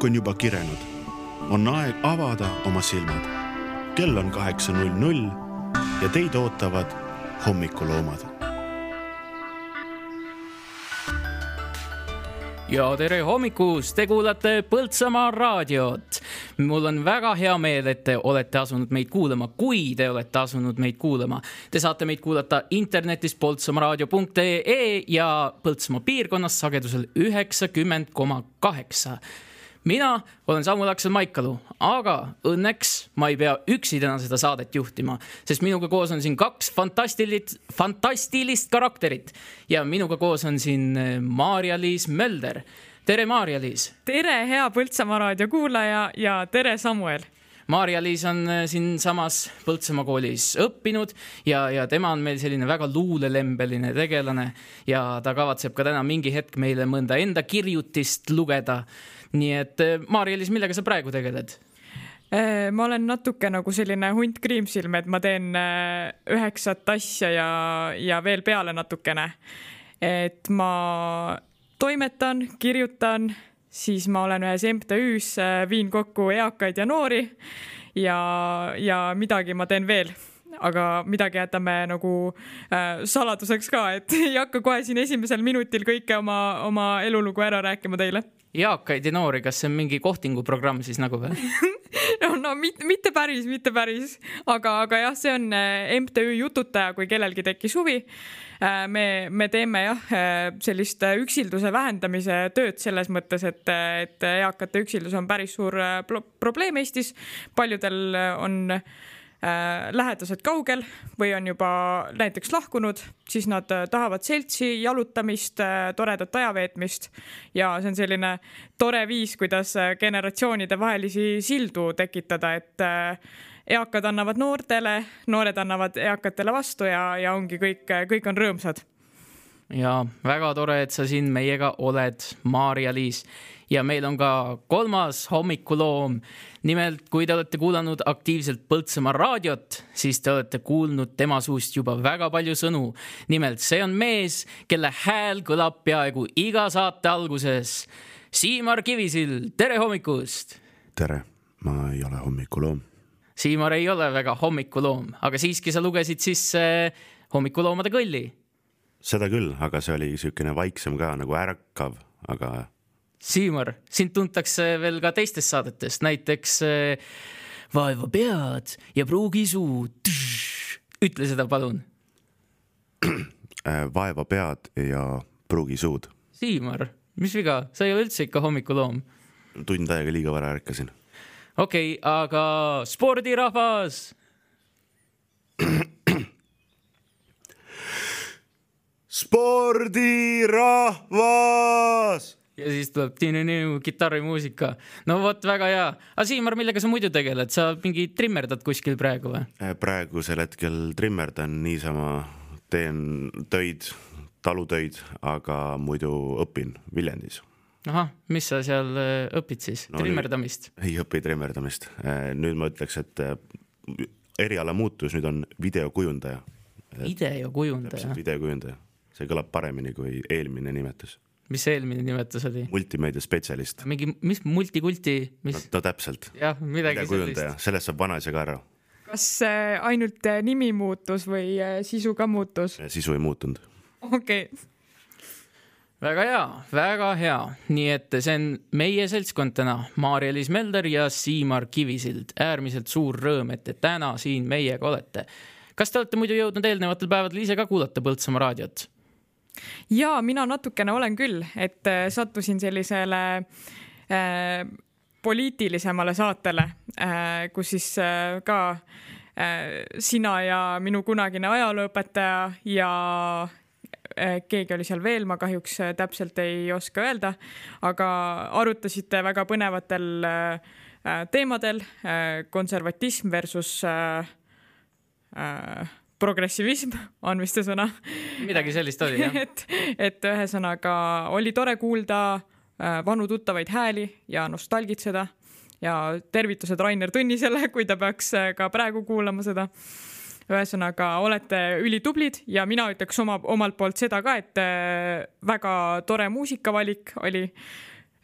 õhk on juba kirenud. on aeg avada oma silmad. kell on kaheksa null null ja teid ootavad hommikuloomad. ja tere hommikust, te kuulate Põltsamaa raadiot. mul on väga hea meel, et te olete asunud meid kuulama, kui te olete asunud meid kuulama. Te saate meid kuulata internetis poltsamaaraadio.ee ja Põltsamaa piirkonnas sagedusel üheksakümmend koma kaheksa mina olen Samuel Aksel Maikalu, aga õnneks ma ei pea üksi täna seda saadet juhtima, sest minuga koos on siin kaks fantastilist, fantastilist karakterit ja minuga koos on siin eh, Maarja-Liis Mölder. tere, Maarja-Liis. tere, hea Põltsamaa raadio kuulaja ja tere, Samuel Maarja-Liis on eh, siinsamas Põltsamaa koolis õppinud ja, ja tema on meil selline väga luulelembeline tegelane ja ta kavatseb ka täna mingi hetk meile mõnda enda kirjutist lugeda nii et eh, Maarja-Liis, millega sa praegu tegeled? Eh, ma olen natuke nagu selline hunt kriimsilm, et ma teen eh, üheksat asja ja, ja veel peale natukene. et ma toimetan, kirjutan, siis ma olen ühes MTÜ-s, viin kokku eakaid ja noori ja, ja midagi ma teen veel aga midagi jätame nagu äh, saladuseks ka, et ei hakka kohe siin esimesel minutil kõike oma, oma elulugu ära rääkima teile eakaid ja noori, kas see on mingi kohtinguprogramm siis nagu või no, no mitte, mitte päris, mitte päris, aga, aga jah, see on äh, MTÜ Jututaja, kui kellelgi tekkis huvi. Äh, me, me teeme jah, äh, sellist üksilduse vähendamise tööd selles mõttes, et, et eakate üksildus on päris suur probleem Eestis. paljudel on Äh, lähedased kaugel või on juba näiteks lahkunud, siis nad äh, tahavad seltsi, jalutamist, äh, toredat aja veetmist ja see on selline tore viis, kuidas generatsioonide vahelisi sildu tekitada, et eakad annavad noortele, noored annavad eakatele vastu ja, ja ongi kõik, kõik on rõõmsad ja väga tore, et sa siin meiega oled, Maarja-Liis. ja meil on ka kolmas hommikuloom. Nimelt, kui te olete kuulanud aktiivselt Põltsamaa raadiot, siis te olete kuulnud tema suust juba väga palju sõnu. nimelt, see on mees, kelle hääl kõlab peaaegu iga saate alguses. Siimar Kivisild, tere hommikust. tere, ma ei ole hommikuloom. Siimar ei ole väga hommikuloom, aga siiski sa lugesid sisse hommikuloomade kõlli seda küll, aga see oli niisugune vaiksem ka nagu ärkav, aga. Siimar, sind tuntakse veel ka teistest saadetest, näiteks äh, Vaeva pead ja pruugi suud. ütle seda palun äh, vaeva pead ja pruugi suud. Siimar, mis viga, sa ei ole üldse ikka hommikuloom. tund aega liiga vara ärkasin. okei okay,, aga spordirahvas spordirahvas. Ja siis tuleb kitarrimuusika. no vot, väga hea. aga Siimar, millega sa muidu tegeled, sa mingi trimmerdad kuskil praegu või? Äh, praegusel hetkel trimmerdan niisama, teen töid, talutöid, aga muidu õpin Viljandis ahah, mis sa seal äh, õpid siis no,, trimmerdamist? ei õpi trimmerdamist, äh, nüüd ma ütleks, et eriala muutus, nüüd on videokujundaja. videokujundaja? videokujundaja see kõlab paremini kui eelmine nimetus. Mis see eelmine nimetus oli? multimeediaspetsialist. mingi, mis multikulti, mis no,? no täpselt. jah, midagi sellist. sellest saab vanaisa ka aru. kas äh, ainult äh, nimi muutus või äh, sisu ka muutus? sisu ei muutunud. okei okay väga hea, väga hea, nii et see on meie seltskond täna, Maarja-Liis Melder ja Siimar Kivisild. äärmiselt suur rõõm, et te täna siin meiega olete. kas te olete muidu jõudnud eelnevatel päevadel ise ka kuulata Põltsamaa raadiot? Ja mina natukene olen küll, et äh, sattusin sellisele äh, poliitilisemale saatele äh,, kus siis äh, ka äh, sina ja minu kunagine ajalooõpetaja ja äh, keegi oli seal veel, ma kahjuks täpselt ei oska öelda, aga arutasite väga põnevatel teemadel konservatism versus äh, progressivism on vist see sõna. midagi sellist oli jah et, et ühesõnaga oli tore kuulda äh, vanu tuttavaid hääli ja nostalgitseda ja tervitused Rainer Tõnnisele, kui ta peaks äh, ka praegu kuulama seda. ühesõnaga olete ülitublid ja mina ütleks oma, omalt poolt seda ka, et äh, väga tore muusikavalik oli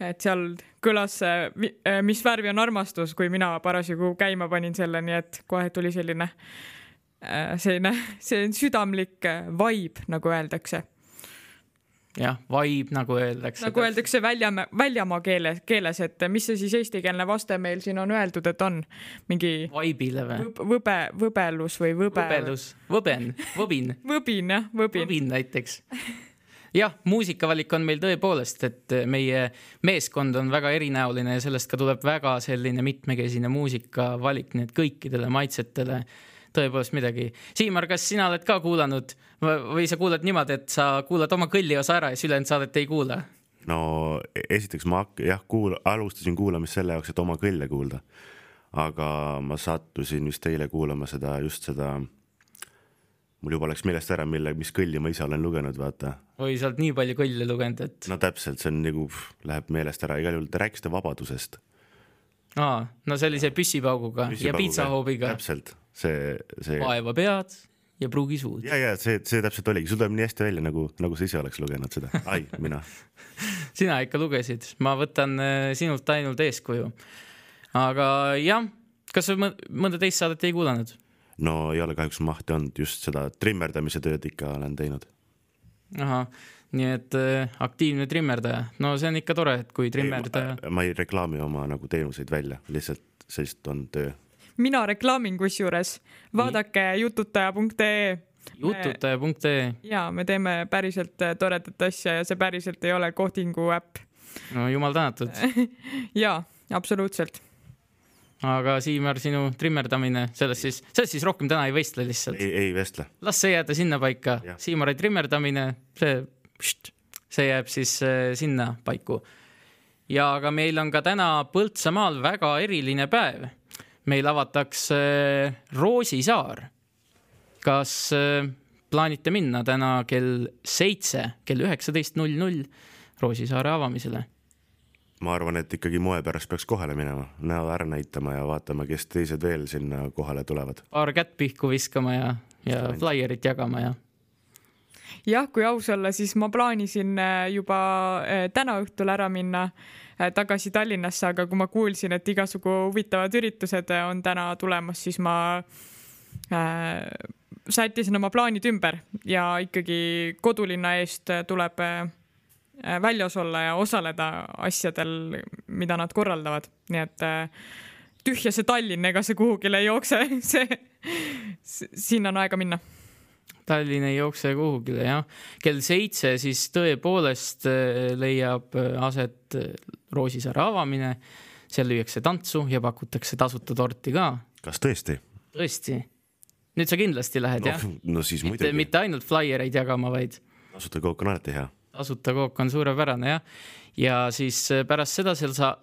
et seal kõlas Mis värvi on armastus, kui mina parasjagu käima panin selle, nii et kohe tuli selline, selline, selline südamlik äh, vibe, nagu öeldakse. jah, vibe nagu öeldakse. nagu öeldakse väljamaa, väljamaa keeles, keeles, et mis see siis eestikeelne vaste meil siin on öeldud, et on mingi Vibe'ile või? võb- võbe, võbelus või võbe, võbelus, võben, võbin, võbin jah, võbin. võbin näiteks. jah, muusikavalik on meil tõepoolest, et meie meeskond on väga erinäoline ja sellest ka tuleb väga selline mitmekesine muusikavalik, nii et kõikidele maitsetele tõepoolest midagi. Siimar, kas sina oled ka kuulanud või sa kuulad niimoodi, et sa kuulad oma kõlli osa ära ja siis ülejäänud saadet ei kuula? no esiteks ma jah, kuul-, alustasin kuulamist selle jaoks, et oma kõlle kuulda. aga ma sattusin vist eile kuulama seda, just seda, mul juba läks meelest ära, mille, mis kõlli ma ise olen lugenud, vaata. oi, sa oled nii palju kõlle lugenud, et no täpselt, see on nagu, läheb meelest ära, igal juhul te rääkisite vabadusest. aa, no sellise püssipauguga ja piitsahoobiga. täpselt, see, see vaeva pead ja pruugi suud. ja, ja see, see täpselt oligi, sul tuleb nii hästi välja, nagu, nagu sa ise oleks lugenud seda, ai, mina. sina ikka lugesid, ma võtan äh, sinult ainult eeskuju. aga jah, kas sa mõ- mõnda teist saadet ei kuulanud? no ei ole kahjuks mahti olnud, just seda trimmerdamise tööd ikka olen teinud. ahah, nii et äh, aktiivne trimmerdaja, no see on ikka tore, et kui trimmerdaja, ma ei reklaami oma nagu teenuseid välja, lihtsalt see lihtsalt on töö. Mina reklaamin kusjuures, vaadake jututaja.ee jututaja.ee, ja me teeme päriselt äh, toredat asja ja see päriselt ei ole kohtingu äpp. no jumal tänatud. ja absoluutselt. aga Siimar, sinu trimmerdamine, sellest siis, sellest siis rohkem täna ei võistle lihtsalt. ei, ei vestle. las see jääda sinnapaika Siimari trimmerdamine, see, see jääb siis äh, sinna paiku. ja aga meil on ka täna Põltsamaal väga eriline päev. Meil avatakse Roosisaar. kas äh, plaanite minna täna kell seitse, kell üheksateist null null Roosisaare avamisele? ma arvan, et ikkagi moe pärast peaks kohale minema, näo ära näitama ja vaatama, kes teised veel sinna kohale tulevad. paar kätt pihku viskama ja, ja flaierit jagama ja jah, kui aus olla, siis ma plaanisin äh, juba äh, täna õhtul ära minna tagasi Tallinnasse, aga kui ma kuulsin, et igasugu huvitavad üritused äh, on täna tulemas, siis ma äh, sättisin oma plaanid ümber ja ikkagi kodulinna eest äh, tuleb äh, äh, väljas olla ja osaleda asjadel, mida nad korraldavad, nii et äh, tühja see Tallinn, ega see kuhugile ei jookse, see, sinna on aega minna Tallinn ei jookse kuhugile jah. kell seitse siis tõepoolest äh, leiab äh, aset äh, Roosisaare avamine. seal lüüakse tantsu ja pakutakse tasuta torti ka. kas tõesti? tõesti. nüüd sa kindlasti lähed no, jah? no siis mitte, muidugi, mitte ainult flaiereid jagama, vaid tasuta kook on alati hea. tasuta kook on suurepärane jah. ja siis pärast seda seal sa-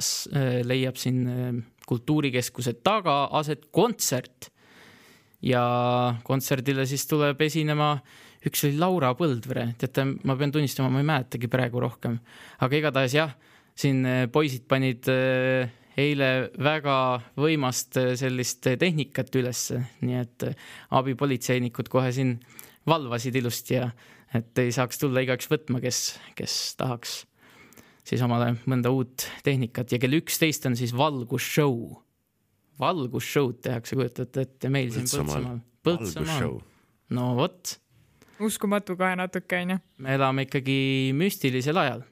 leiab siin kultuurikeskuse taga aset kontsert. Ja kontserdile siis tuleb esinema, üks oli Laura Põldvere, teate, ma pean tunnistama, ma ei mäletagi praegu rohkem, aga igatahes jah, siin äh, poisid panid äh, eile väga võimast äh, sellist tehnikat ülesse, nii et abipolitseinikud kohe siin valvasid ilusti ja et ei saaks tulla igaüks võtma, kes, kes tahaks siis omale mõnda uut tehnikat. Ja kell üksteist on siis valgusshow. Valgusshow'd tehakse, kujutate ette, meil siin Põltsamaal. Põltsamaal. No vot, uskumatu kohe natuke onju. me elame ikkagi müstilisel ajal.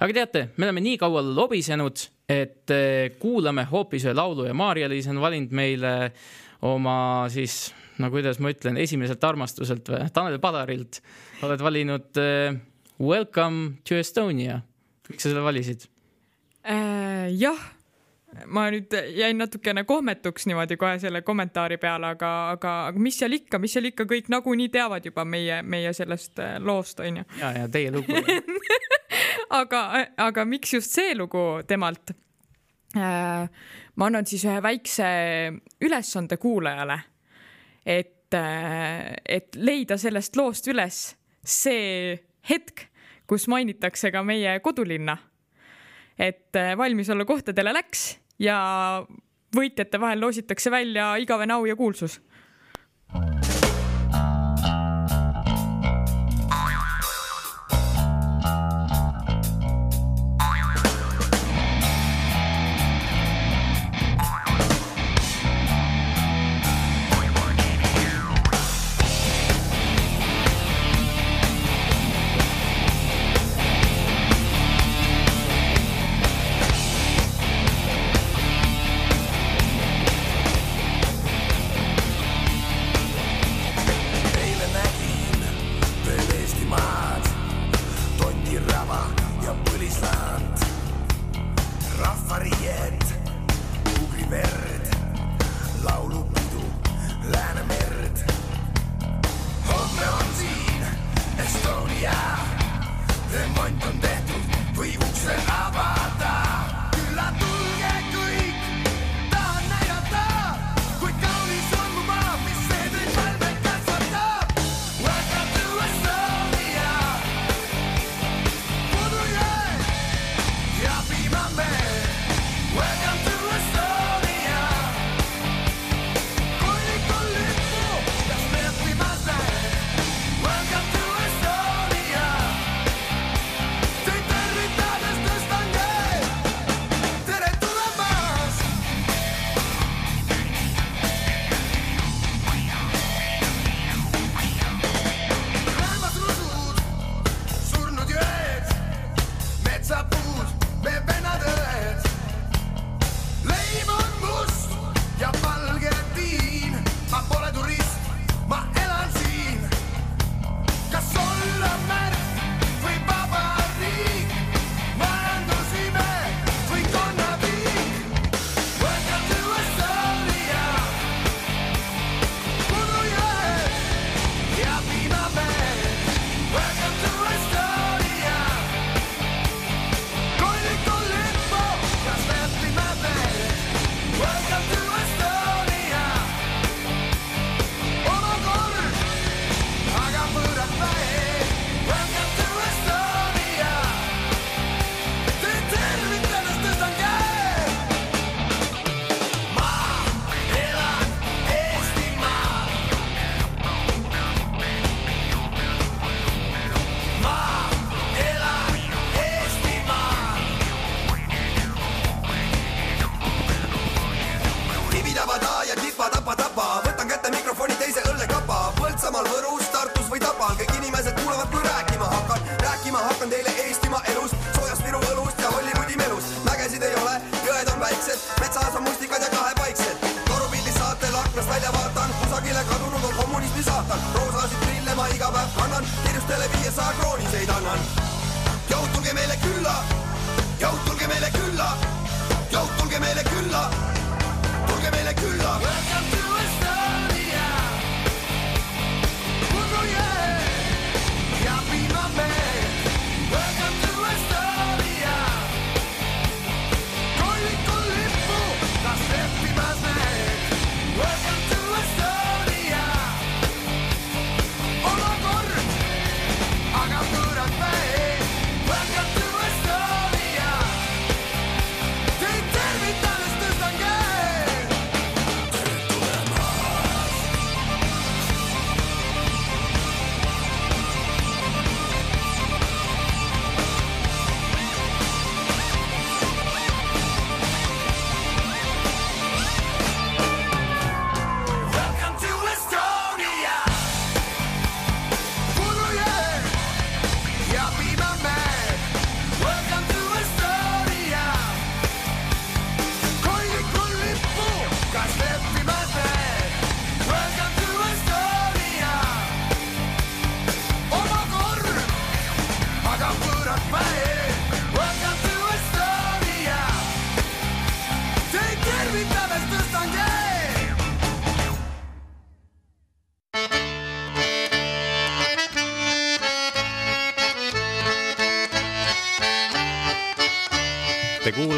aga teate, me oleme nii kaua lobisenud, et eh, kuulame hoopis ühe laulu ja Maarja-Liis on valinud meile oma siis, no kuidas ma ütlen, esimeselt armastuselt või, Tanel Padarilt oled valinud eh, Welcome to Estonia. miks sa selle valisid? Äh, jah, ma nüüd jäin natukene kohmetuks niimoodi kohe selle kommentaari peale, aga, aga, aga mis seal ikka, mis seal ikka, kõik nagunii teavad juba meie, meie sellest äh, loost onju. ja, ja teie lugu. aga, aga miks just see lugu temalt? ma annan siis ühe väikse ülesande kuulajale, et, et leida sellest loost üles see hetk, kus mainitakse ka meie kodulinna. et äh, valmis olla kohtadele läks ja võitjate vahel loositakse välja igavene au ja kuulsus.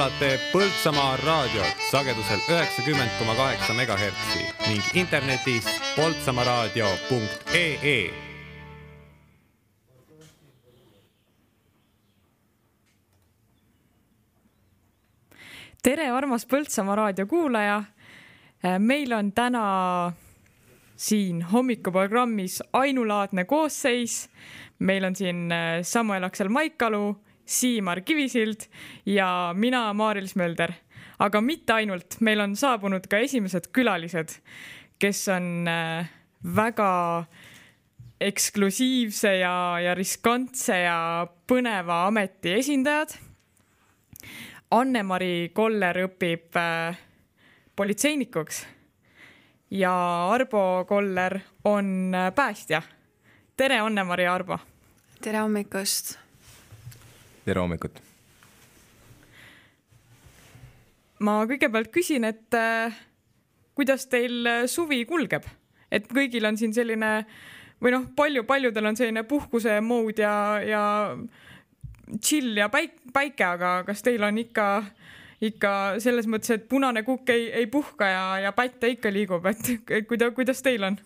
Kuulate Põltsamaa raadiot sagedusel üheksakümmend koma kaheksa megahertsi ning internetis poltsamaaraadio.ee. tere, armas Põltsamaa raadio kuulaja. meil on täna siin hommikuprogrammis ainulaadne koosseis. meil on siin Samuel Aksel Maikalu Siimar Kivisild ja mina, Maaril Smölder. aga mitte ainult, meil on saabunud ka esimesed külalised, kes on äh, väga eksklusiivse ja, ja riskantse ja põneva ameti esindajad. Anne-Mari Koller õpib äh, politseinikuks ja Arbo Koller on äh, päästja. tere, Anne-Mari ja Arbo. tere hommikust tere hommikut! ma kõigepealt küsin, et äh, kuidas teil äh, suvi kulgeb, et kõigil on siin selline või noh, palju, paljudel on selline puhkuse mood ja, ja chill ja päik-, päike, aga kas teil on ikka, ikka selles mõttes, et punane kukk ei, ei puhka ja, ja pätte ikka liigub, et kuida-, kuidas teil on?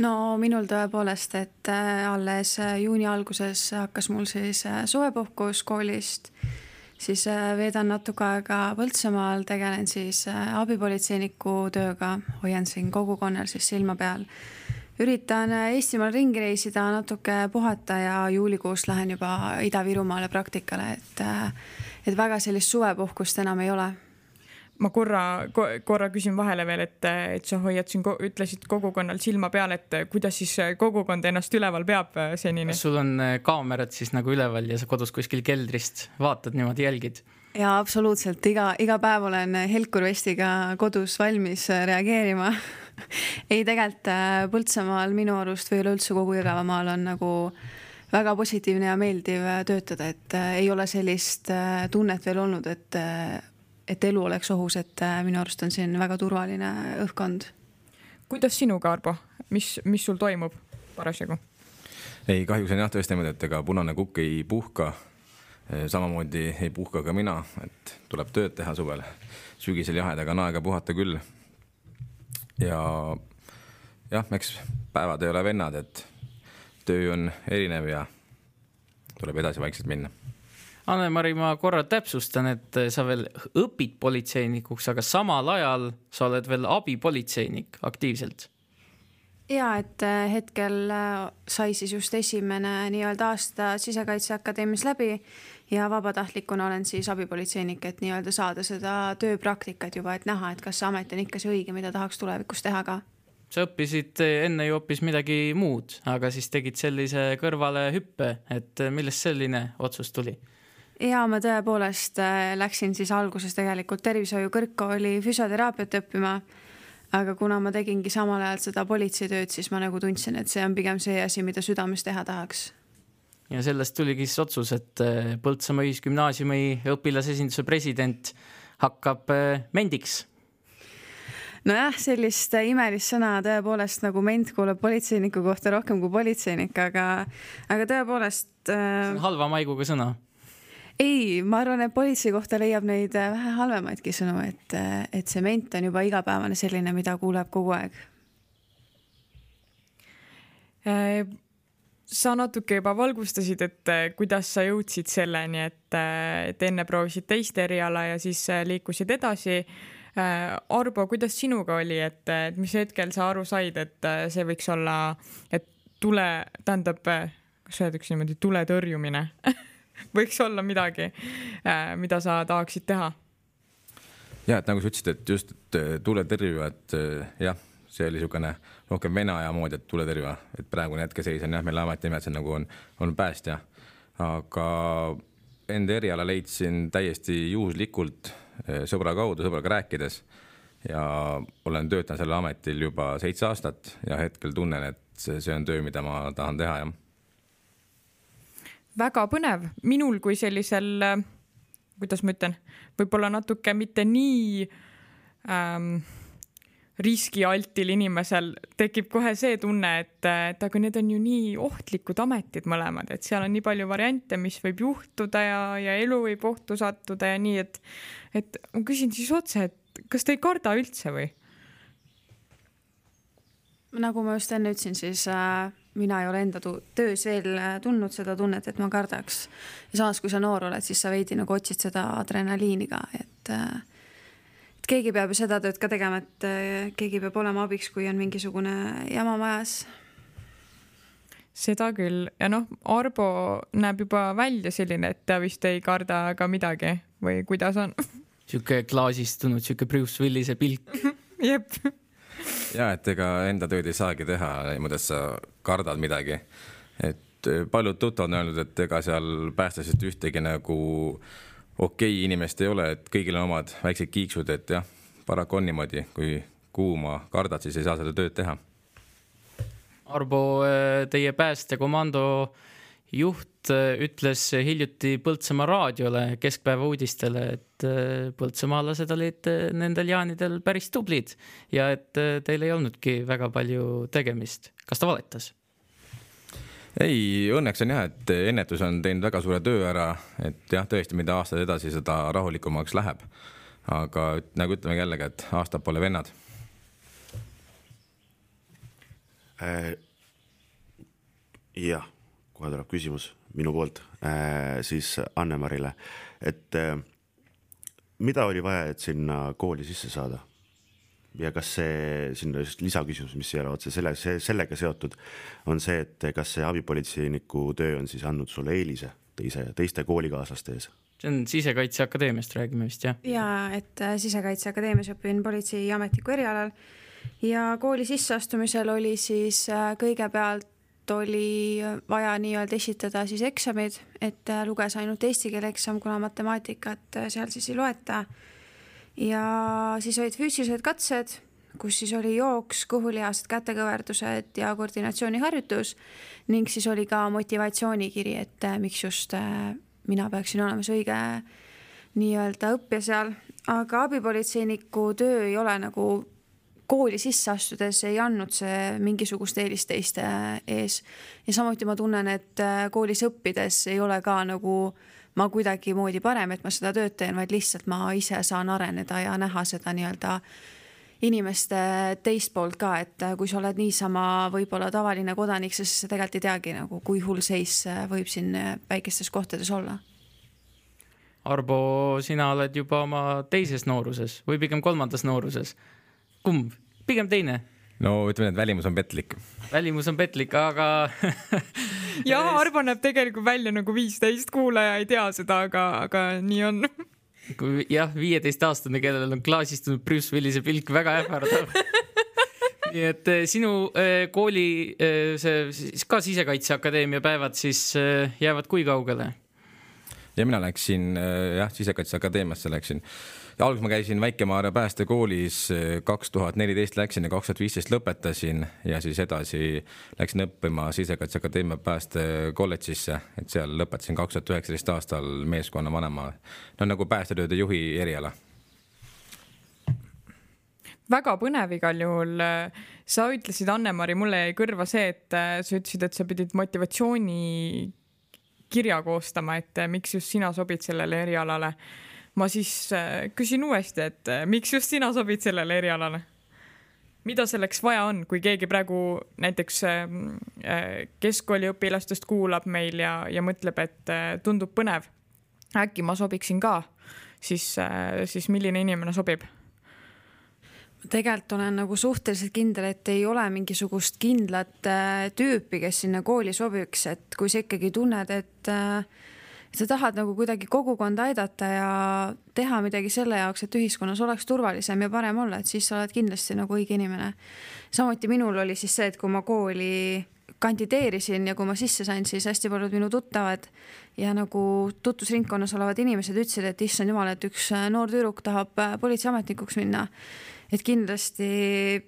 No minul tõepoolest, et äh, alles äh, juuni alguses hakkas mul siis äh, suvepuhkus koolist, siis veedan natuke aega Põltsamaal, tegelen siis abipolitseiniku tööga, hoian siin kogukonnal siis silma peal. üritan Eestimaal ringi reisida, natuke puhata ja juulikuus lähen juba Ida-Virumaale praktikale, et, et väga sellist suvepuhkust enam ei ole ma korra, korra küsin vahele veel, et, et sa hoiad siin, ütlesid kogukonnal silma peal, et kuidas siis kogukond ennast üleval peab äh, senini? sul on äh, kaamerad siis nagu üleval ja sa kodus kuskil keldrist vaatad niimoodi, jälgid? ja absoluutselt iga, iga päev olen Helkur Vestiga kodus valmis äh, reageerima ei, tegelikult Põltsamaal minu arust või üleüldse kogu Jõgevamaal on nagu väga positiivne ja meeldiv töötada, et ei ole sellist tunnet veel olnud, et et elu oleks ohus, et äh, minu arust on siin väga turvaline õhkkond. kuidas sinuga, Arbo, mis, mis sul toimub parasjagu? ei, kahjuks on jah tõesti niimoodi, et ega punane kukk ei puhka. Samamoodi ei puhka ka mina, et tuleb tööd teha suvel. sügisel jahedaga on aega puhata küll. ja jah, eks päevad ei ole vennad, et töö on erinev ja tuleb edasi vaikselt minna Anne-Mari, ma korra täpsustan, et sa veel õpid politseinikuks, aga samal ajal sa oled veel abipolitseinik aktiivselt. ja et äh, hetkel äh, sai siis just esimene nii-öelda aasta Sisekaitseakadeemias läbi ja vabatahtlikuna olen siis abipolitseinik, et nii-öelda saada seda tööpraktikat juba, et näha, et kas see amet on ikka see õige, mida tahaks tulevikus teha ka sa õppisid enne ju hoopis midagi muud, aga siis tegid sellise kõrvalehüppe, et millest selline otsus tuli? Ja ma tõepoolest äh, läksin siis alguses tegelikult tervishoiu kõrgkooli füsioteraapiat õppima. aga kuna ma tegingi samal ajal seda politseitööd, siis ma nagu tundsin, et see on pigem see asi, mida südames teha tahaks. ja sellest tuligi siis otsus, et äh, Põltsamaa Ühisgümnaasiumi õpilasesinduse president hakkab äh, mendiks nojah, sellist imelist sõna tõepoolest nagu ment kuuleb politseiniku kohta rohkem kui politseinik, aga, aga tõepoolest äh.... halva maiguga sõna ei, ma arvan, et politsei kohta leiab neid äh, vähe halvemaidki sõnu, et, äh, et sement on juba igapäevane selline, mida kuuleb kogu aeg. Äh, sa natuke juba valgustasid, et kuidas sa jõudsid selleni, et, et enne proovisid teist eriala ja siis liikusid edasi. Arbo, kuidas sinuga oli, et, et mis hetkel sa aru said, et see võiks olla, et tule, tähendab, kas öeldakse niimoodi, tule tõrjumine võiks olla midagi, äh, mida sa tahaksid teha. ja et nagu sa ütlesid, et just et äh, tuletõrjuja, et äh, jah, see oli niisugune rohkem vene aja moodi, et tuletõrjuja, et praegune hetkeseis on jah, meil ametinimed nagu on, on päästja, aga enda eriala leidsin täiesti juhuslikult sõbra kaudu, sõbraga rääkides ja olen töötanud sellel ametil juba seitse aastat ja hetkel tunnen, et see on töö, mida ma tahan teha, jah väga põnev, minul kui sellisel, kuidas ma ütlen, võib-olla natuke mitte nii ähm, riskialtil inimesel tekib kohe see tunne, et, et aga need on ju nii ohtlikud ametid mõlemad, et seal on nii palju variante, mis võib juhtuda ja, ja elu võib ohtu sattuda ja nii, et, et ma küsin siis otse, et kas te ei karda üldse või? nagu ma just enne ütlesin, siis äh, mina ei ole enda töös veel äh, tundnud seda tunnet, et ma kardaks. ja samas, kui sa noor oled, siis sa veidi nagu otsid seda adrenaliini ka, et äh, et keegi peab ju seda tööd ka tegema, et äh, keegi peab olema abiks, kui on mingisugune jama majas. seda küll ja noh, Arbo näeb juba välja selline, et ta vist ei karda ka midagi või kuidas on? sihuke klaasistunud, sihuke Bruce Willise pilk jep ja et ega enda tööd ei saagi teha niimoodi, et sa kardad midagi. et äh, paljud tuttavad on öelnud, et ega seal päästesest ühtegi nagu okei okay, inimest ei ole, et kõigil on omad väiksed kiiksud, et jah, paraku on niimoodi, kui kuuma kardad, siis ei saa seda tööd teha. Arbo, äh, teie päästekomando juht äh, ütles hiljuti Põltsamaa raadiole Keskpäeva uudistele, et äh, põltsamaalased olid nendel jaanidel päris tublid ja et teil ei olnudki väga palju tegemist. kas ta valetas? ei, õnneks on jah, et ennetus on teinud väga suure töö ära, et jah, tõesti, mida aastad edasi, seda rahulikumaks läheb. aga nagu ütleme jällegi, et aastad pole vennad äh,. jah, kohe tuleb küsimus minu poolt äh, siis Anne-Marile, et äh, mida oli vaja, et sinna kooli sisse saada? ja kas see, sinna just lisaküsimus, mis ei ole otse selle, sellega seotud, on see, et kas see abipolitseiniku töö on siis andnud sulle eelise teise, teiste koolikaaslaste ees? see on Sisekaitseakadeemiast räägime vist jah? ja et äh, Sisekaitseakadeemias õpin politseiametniku erialal ja kooli sisseastumisel oli siis kõigepealt oli vaja nii-öelda esitada siis eksamid, et luges ainult eesti keele eksam, kuna matemaatikat seal siis ei loeta. Ja siis olid füüsilised katsed, kus siis oli jooks, kõhulihased, kätekõverdused ja koordinatsiooniharjutus ning siis oli ka motivatsioonikiri, et äh, miks just äh, mina peaksin olema see õige nii-öelda õppija seal, aga abipolitseiniku töö ei ole nagu kooli sisse astudes ei andnud see mingisugust eelist teiste ees. ja samuti ma tunnen, et äh, koolis õppides ei ole ka nagu äh, ma kuidagimoodi parem, et ma seda tööd teen, vaid lihtsalt ma ise saan areneda ja näha seda nii-öelda inimeste teist poolt ka, et kui sa oled niisama võib-olla tavaline kodanik, siis sa tegelikult ei teagi nagu, kui hull seis võib siin väikestes kohtades olla. Arbo, sina oled juba oma teises nooruses või pigem kolmandas nooruses. Kumb, pigem teine no ütleme, et välimus on petlik. välimus on petlik, aga jah, Arvo näeb tegelikult välja nagu viisteist, kuulaja ei tea seda, aga, aga nii on. kui jah, viieteistaastane, kellel on klaasistunud Bruce Willise pilk, väga ähvardav nii et eh, sinu eh, kooli eh, see siis ka Sisekaitseakadeemia päevad siis jäävad kui kaugele? ja mina läksin jah, Sisekaitseakadeemiasse läksin ja alguses ma käisin Väike-Maarja päästekoolis, kaks tuhat neliteist läksin ja kaks tuhat viisteist lõpetasin ja siis edasi läksin õppima Sisekaitseakadeemia päästekolledžisse, et seal lõpetasin kaks tuhat üheksateist aastal meeskonna vanema, no nagu päästetööde juhi eriala. Väga põnev igal juhul. sa ütlesid, Anne-Mari, mulle jäi kõrva see, et sa ütlesid, et sa pidid motivatsiooni kirja koostama, et miks just sina sobid sellele erialale ma siis äh, küsin uuesti, et äh, miks just sina sobid sellele erialale? mida selleks vaja on, kui keegi praegu näiteks ähm, äh, keskkooliõpilastest kuulab meil ja, ja mõtleb, et tundub põnev, äkki ma sobiksin ka, siis, siis milline inimene sobib? tegelikult olen nagu suhteliselt kindel, et ei ole mingisugust kindlat tüüpi, kes sinna kooli sobiks, et kui sa ikkagi tunned, et äh, sa tahad nagu kuidagi kogukonda aidata ja teha midagi selle jaoks, et ühiskonnas oleks turvalisem ja parem olla, et siis sa oled kindlasti nagu õige inimene. samuti minul oli siis see, et kui ma kooli kandideerisin ja kui ma sisse sain, siis hästi paljud minu tuttavad ja nagu tutvusringkonnas olevad inimesed ütlesid, et issand jumal, et üks noor tüdruk tahab politseiametnikuks minna. et kindlasti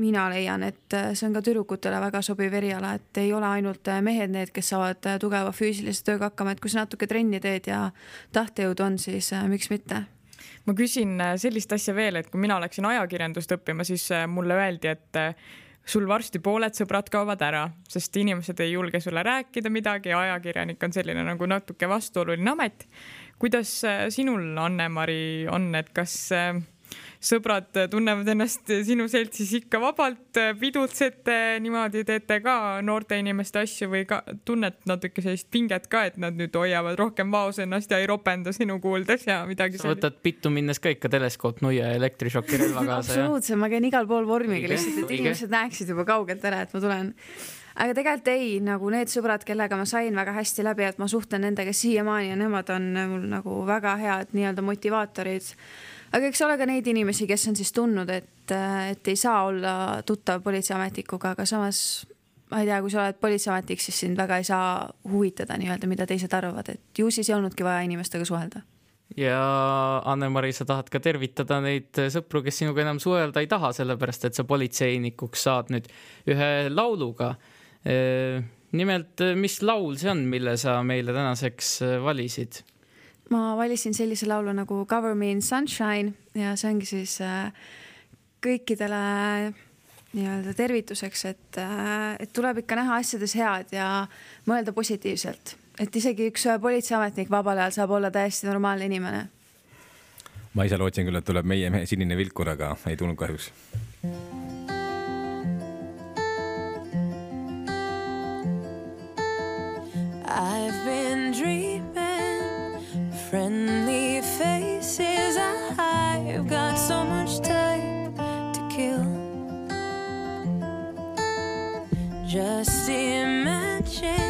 mina leian, et äh, see on ka tüdrukutele väga sobiv eriala, et ei ole ainult äh, mehed need, kes saavad äh, tugeva füüsilise tööga hakkama, et kui sa natuke trenni teed ja tahtejõudu on, siis miks mitte ma küsin sellist asja veel, et kui mina läksin ajakirjandust õppima, siis mulle öeldi, et sul varsti pooled sõbrad kaovad ära, sest inimesed ei julge sulle rääkida midagi ja ajakirjanik on selline nagu natuke vastuoluline amet. kuidas sinul, Anne-Mari, on, et kas äh, sõbrad tunnevad ennast sinu seltsis ikka vabalt, pidutsete niimoodi, teete ka noorte inimeste asju või ka tunned natuke sellist pinget ka, et nad nüüd hoiavad rohkem vaos ennast ja ei ropenda sinu kuuldes ja midagi sellist? sa võtad pittu minnes ka ikka teleskoopnuia ja elektrišokirelva kaasa absoluutselt, ma käin igal pool vormiga lihtsalt, et inimesed näeksid juba kaugelt ära, et ma tulen. Aga tegelikult ei, nagu need sõbrad, kellega ma sain väga hästi läbi, et ma suhtlen nendega siiamaani ja nemad on mul nagu väga head nii-öelda motivaatorid aga eks ole ka neid inimesi, kes on siis tundnud, et, et ei saa olla tuttav politseiametnikuga, aga samas ma ei tea, kui sa oled politseiametnik, siis sind väga ei saa huvitada nii-öelda, mida teised arvavad, et ju siis ei olnudki vaja inimestega suhelda. ja Anne-Mari, sa tahad ka tervitada neid sõpru, kes sinuga enam suhelda ei taha, sellepärast et sa politseinikuks saad nüüd ühe lauluga. nimelt, mis laul see on, mille sa meile tänaseks valisid? Ma valisin sellise laulu nagu Cover me in sunshine ja see ongi siis äh, kõikidele nii-öelda tervituseks, et, äh, et tuleb ikka näha asjades head ja mõelda positiivselt, et isegi üks äh, politseiametnik vabal ajal saab olla täiesti normaalne inimene. ma ise lootsin küll, et tuleb meie mehe sinine vilkur, aga ei tulnud kahjuks. I've been friendly faces. I've got so much time to kill. Just imagine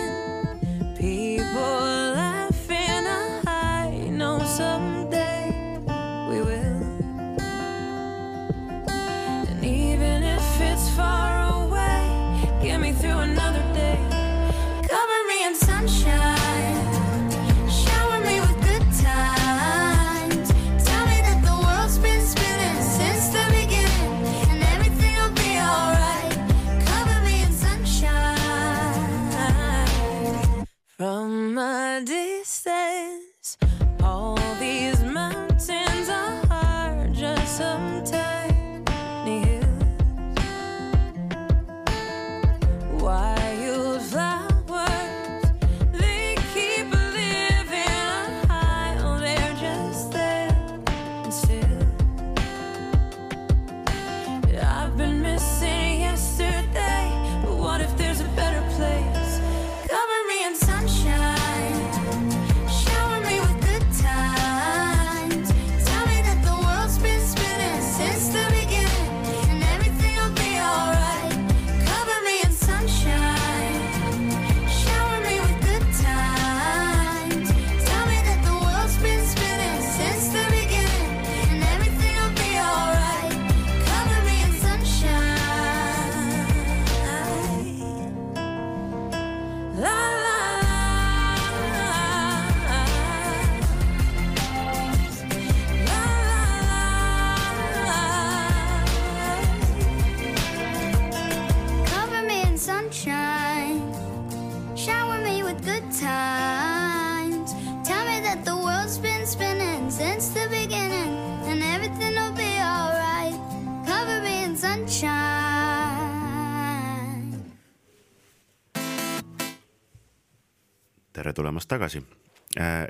tulemast tagasi.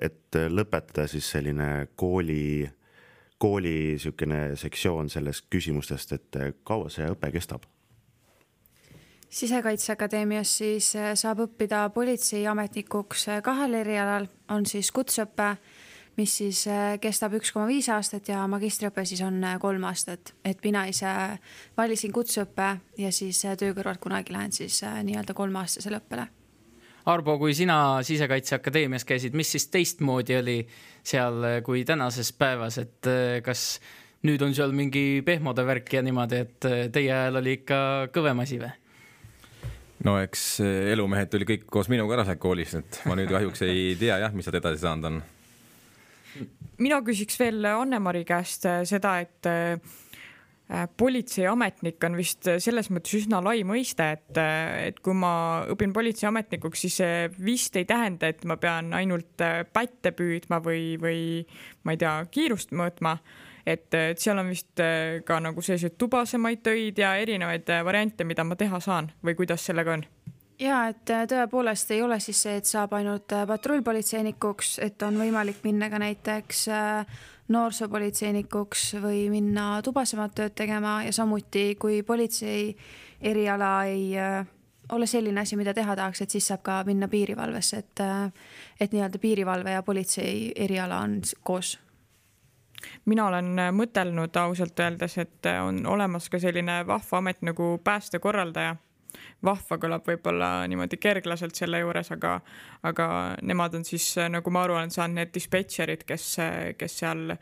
et lõpetada siis selline kooli, kooli niisugune sektsioon sellest küsimustest, et kaua see õpe kestab? sisekaitseakadeemias siis äh, saab õppida politseiametnikuks äh, kahel erialal, on siis kutseõpe, mis siis äh, kestab üks koma viis aastat ja magistriõpe siis on kolm aastat, et mina ise valisin kutseõppe ja siis töö kõrvalt kunagi lähen siis nii-öelda kolmeaastasele õppele Arbo, kui sina Sisekaitseakadeemias käisid, mis siis teistmoodi oli seal kui tänases päevas, et kas nüüd on seal mingi pehmode värk ja niimoodi, et teie ajal oli ikka kõvem asi või? no eks elumehed tuli kõik koos minuga ära sealt koolist, et ma nüüd kahjuks ei tea jah, mis sealt edasi saanud on. mina küsiks veel Anne-Mari käest seda, et Äh, politseiametnik on vist selles mõttes üsna lai mõiste, et, et kui ma õpin politseiametnikuks, siis see vist ei tähenda, et ma pean ainult pätte püüdma või, või ma ei tea, kiirust mõõtma. et, et seal on vist ka nagu selliseid tubasemaid töid ja erinevaid variante, mida ma teha saan või kuidas sellega on ja et tõepoolest ei ole siis see, et saab ainult patrullpolitseinikuks, et on võimalik minna ka näiteks äh, noorsoopolitseinikuks või minna tubasemat tööd tegema ja samuti, kui politsei eriala ei äh, ole selline asi, mida teha tahaks, et siis saab ka minna piirivalvesse, et, äh, et nii-öelda piirivalve ja politsei eriala on koos. Mina olen mõtelnud ausalt öeldes, et on olemas ka selline vahva amet nagu päästekorraldaja vahva kõlab võib-olla niimoodi kerglaselt selle juures, aga, aga nemad on siis, nagu ma aru olen saanud, need dispetšerid, kes, kes seal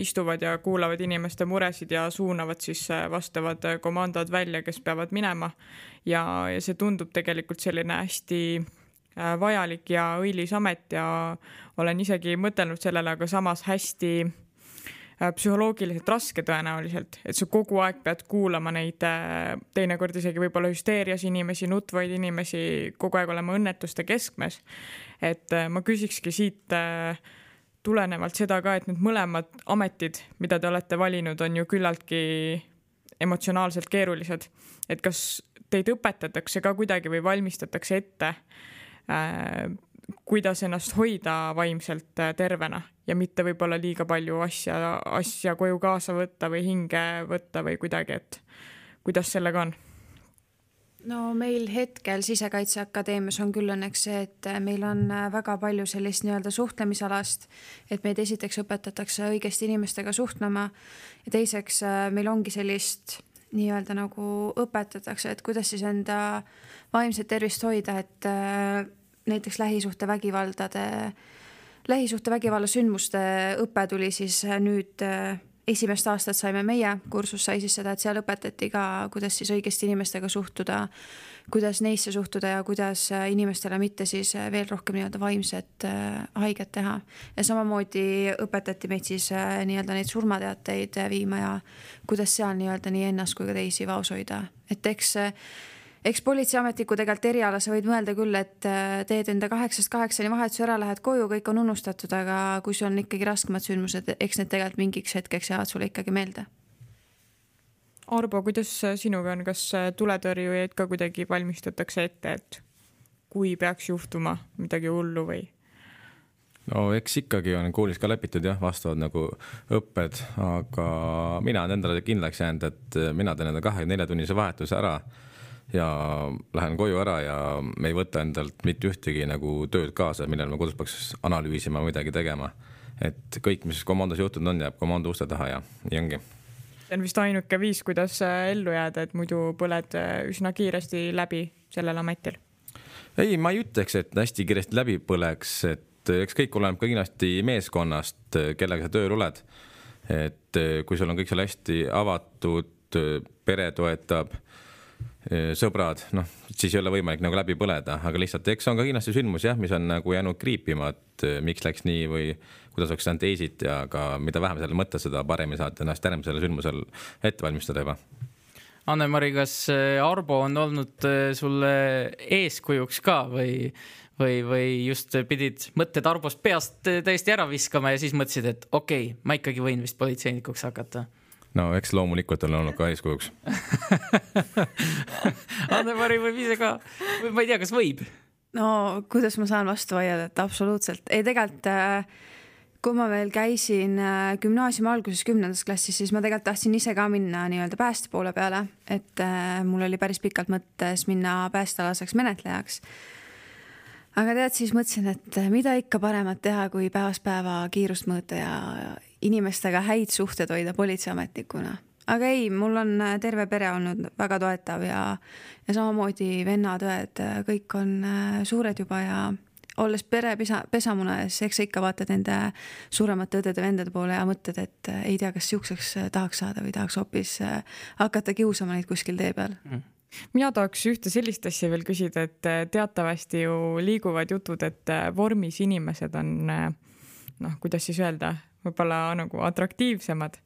istuvad ja kuulavad inimeste muresid ja suunavad siis vastavad komandod välja, kes peavad minema. ja, ja see tundub tegelikult selline hästi äh, vajalik ja õilis amet ja olen isegi mõtelnud sellele, aga samas hästi psühholoogiliselt raske tõenäoliselt, et sa kogu aeg pead kuulama neid äh, teinekord isegi võib-olla hüsteerias inimesi, nutvaid inimesi, kogu aeg olema õnnetuste keskmes. et äh, ma küsikski siit tulenevalt seda ka, et need mõlemad ametid, mida te olete valinud, on ju küllaltki emotsionaalselt keerulised. et kas teid õpetatakse ka kuidagi või valmistatakse ette kuidas ennast hoida vaimselt äh, tervena ja mitte võib-olla liiga palju asja, asja koju kaasa võtta või hinge võtta või kuidagi, et kuidas sellega on? no meil hetkel Sisekaitseakadeemias on küll õnneks see, et meil on äh, väga palju sellist nii-öelda suhtlemisalast, et meid esiteks õpetatakse õigesti inimestega suhtlema ja teiseks äh, meil ongi sellist nii-öelda nagu õpetatakse, et kuidas siis enda vaimset tervist hoida, et näiteks lähisuhtevägivaldade, lähisuhtevägivalla sündmuste õpe tuli siis nüüd äh, esimest aastat saime meie, kursus sai siis seda, et seal õpetati ka, kuidas siis õigesti inimestega suhtuda, kuidas neisse suhtuda ja kuidas äh, inimestele mitte siis äh, veel rohkem nii-öelda vaimset haiget teha. ja samamoodi õpetati meid siis nii-öelda neid surmateateid viima ja kuidas seal nii-öelda nii ennast kui ka teisi vaos hoida, et eks eks politseiametniku tegelikult eriala, sa võid mõelda küll, et äh, teed enda kaheksast kaheksani vahetuse ära, lähed koju, kõik on unustatud, aga kui sul on ikkagi raskemad sündmused, eks need tegelikult mingiks hetkeks jäävad sulle ikkagi meelde. Arbo, kuidas sinuga on, kas tuletõrjujaid ka kuidagi valmistatakse ette, et kui peaks juhtuma midagi hullu või? no eks ikkagi on koolis ka läbitud jah, vastavad nagu õpped, aga mina olen endale kindlaks jäänud, et mina teen enda kahekümne nelja tunnise vahetuse ära ja lähen koju ära ja me ei võta endalt mitte ühtegi nagu tööd kaasa, millal ma kodus peaks analüüsima midagi tegema. et kõik, mis komandos juhtunud on, jääb komando uste taha ja nii ongi. see on vist ainuke viis, kuidas äh, ellu jääda, et muidu põled äh, üsna kiiresti läbi sellel ametil. ei, ma ei ütleks, et hästi kiiresti läbi põleks, et äh, eks kõik oleneb ka kindlasti meeskonnast, kellega sa tööl oled. et kui sul on kõik seal hästi avatud, pere toetab sõbrad, noh, siis ei ole võimalik nagu läbi põleda, aga lihtsalt eks on ka kindlasti sündmus jah, mis on nagu jäänud kriipima, et miks läks nii või kuidas oleks saanud teisiti, aga mida vähem selle mõtte, seda paremini saad ennast järgmisel sündmusel ette valmistada juba. Anne-Mari, kas Arbo on olnud sulle eeskujuks ka või, või, või just pidid mõtted Arbost peast täiesti ära viskama ja siis mõtlesid, et okei okay,, ma ikkagi võin vist politseinikuks hakata no eks loomulikult olen olnud ka eeskujuks Anne-Mari võib ise ka, ma ei tea, kas võib? no kuidas ma saan vastu vaielda, et absoluutselt, ei tegelikult äh, kui ma veel käisin äh, gümnaasiumi alguses kümnendas klassis, siis ma tegelikult tahtsin ise ka minna nii-öelda pääste poole peale, et äh, mul oli päris pikalt mõttes minna päästealaseks menetlejaks. Aga tead, siis mõtlesin, et mida ikka paremat teha, kui päevast päeva kiirust mõõta ja inimestega häid suhteid hoida politseiametnikuna. aga ei, mul on äh, terve pere olnud väga toetav ja, ja samamoodi vennad-õed, äh, kõik on suured juba ja olles pere pesa, pesamuna ees, eks sa ikka vaatad nende suuremate õdede-vendade poole ja mõtled, et ei tea, kas siukseks tahaks saada või tahaks hoopis hakata kiusama neid kuskil tee peal mm mina tahaks ühte sellist asja veel küsida, et teatavasti ju liiguvad jutud, et vormis inimesed on noh, kuidas siis öelda, võib-olla nagu atraktiivsemad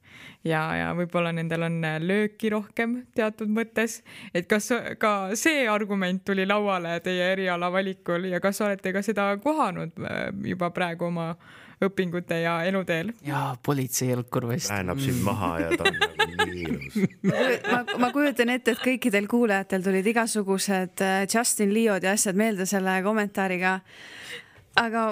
ja, ja võib-olla nendel on lööki rohkem teatud mõttes, et kas ka see argument tuli lauale teie eriala valikul ja kas olete ka seda kohanud äh, juba praegu oma õpingute ja eluteel? ja politseijalgur vist. väänab sind maha ja ta on nagu nii ilus. ma, ma kujutan ette, et kõikidel kuulajatel tulid igasugused äh, Justin Leod ja asjad meelde selle kommentaariga. aga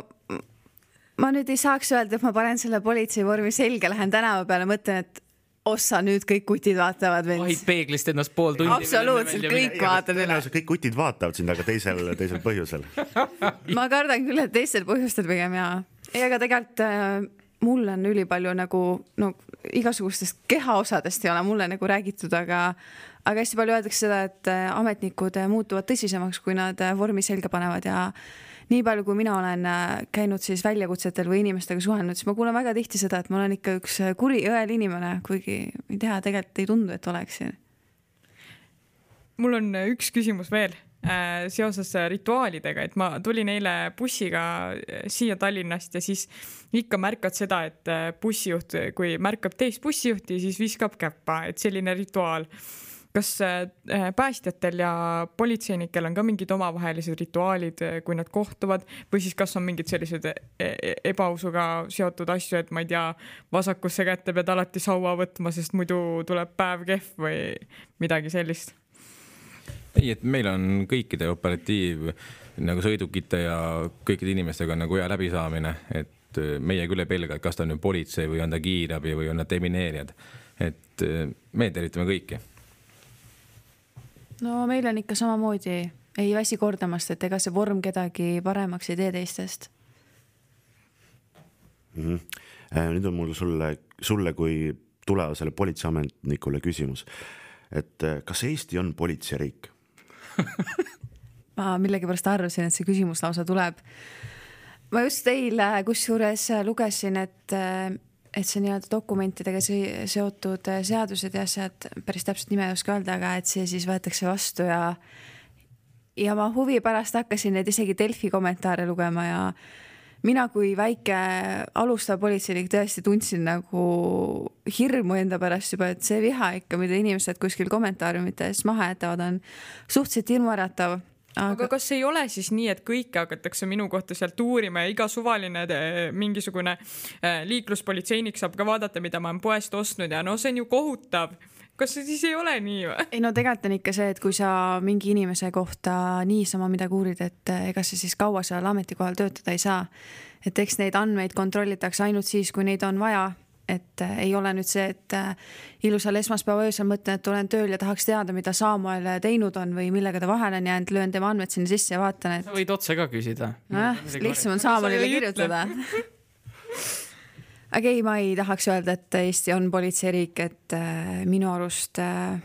ma nüüd ei saaks öelda, et ma panen selle politseivormi selga, lähen tänava peale, mõtlen, et ossa, nüüd kõik kutid vaatavad mind. vahid peeglist ennast pool tundi. absoluutselt, kõik vaatavad üle. kõik kutid vaatavad sind, aga teisel, teisel põhjusel. ma kardan küll, et teistel põhjustel pigem jaa. Ei, aga tegelikult äh, mul on ülipalju nagu no igasugustest kehaosadest ei ole mulle nagu räägitud, aga aga hästi palju öeldakse seda, et äh, ametnikud äh, muutuvad tõsisemaks, kui nad vormi selga panevad ja nii palju, kui mina olen käinud siis väljakutsetel või inimestega suhelnud, siis ma kuulen väga tihti seda, et ma olen ikka üks kuri õel inimene, kuigi ei tea, tegelikult ei tundu, et oleksin. mul on üks küsimus veel seoses äh, rituaalidega, et ma tulin eile bussiga äh, siia Tallinnast ja siis ikka märkad seda, et bussijuht, kui märkab teist bussijuhti, siis viskab käppa, et selline rituaal. kas päästjatel ja politseinikel on ka mingid omavahelised rituaalid, kui nad kohtuvad või siis kas on mingid sellised e-, e-, ebausuga seotud asju, et ma ei tea, vasakusse kätte pead alati saua võtma, sest muidu tuleb päev kehv või midagi sellist ei, et meil on kõikide operatiiv nagu sõidukite ja kõikide inimestega nagu hea läbisaamine, et äh, meie küll ei pelga, et kas ta on nüüd politsei või on ta kiirabi või on nad demineerijad. et äh, me tervitame kõiki. no meil on ikka samamoodi, ei väsi kordamast, et ega see vorm kedagi paremaks ei tee teistest mm. -hmm. nüüd on mul sulle, sulle kui tulevasele politseiametnikule küsimus, et kas Eesti on politseiriik? Ma millegipärast arvasin, et see küsimus lausa tuleb. ma just eile kusjuures lugesin, et, et see nii-öelda dokumentidega seotud seadused ja asjad, päris täpset nime ei oska öelda, aga et see siis võetakse vastu ja ja ma huvi pärast hakkasin neid isegi Delfi kommentaare lugema ja mina kui väike alustav politseinik tõesti tundsin nagu hirmu enda pärast juba, et see viha ikka, mida inimesed kuskil kommentaariumites maha jätavad, on suhteliselt hirmuäratav. Aga... aga kas ei ole siis nii, et kõike hakatakse minu kohta sealt uurima ja iga suvaline eh, mingisugune eh, liikluspolitseinik saab ka vaadata, mida ma olen poest ostnud ja no see on ju kohutav kas see siis ei ole nii või? ei no tegelikult on ikka see, et kui sa mingi inimese kohta niisama midagi uurid, et eh, ega sa siis kaua seal ametikohal töötada ei saa. et eks neid andmeid kontrollitakse ainult siis, kui neid on vaja. et äh, ei ole nüüd see, et äh, ilusal esmaspäeva öösel mõtlen, et olen tööl ja tahaks teada, mida Samuel teinud on või millega ta vahele on jäänud, löön tema andmed sinna sisse ja vaatan, et. sa võid otse ka küsida. nojah, lihtsam on Samuelile kirjutada aga ei, ma ei tahaks öelda, et Eesti on politseiriik, et äh, minu arust äh,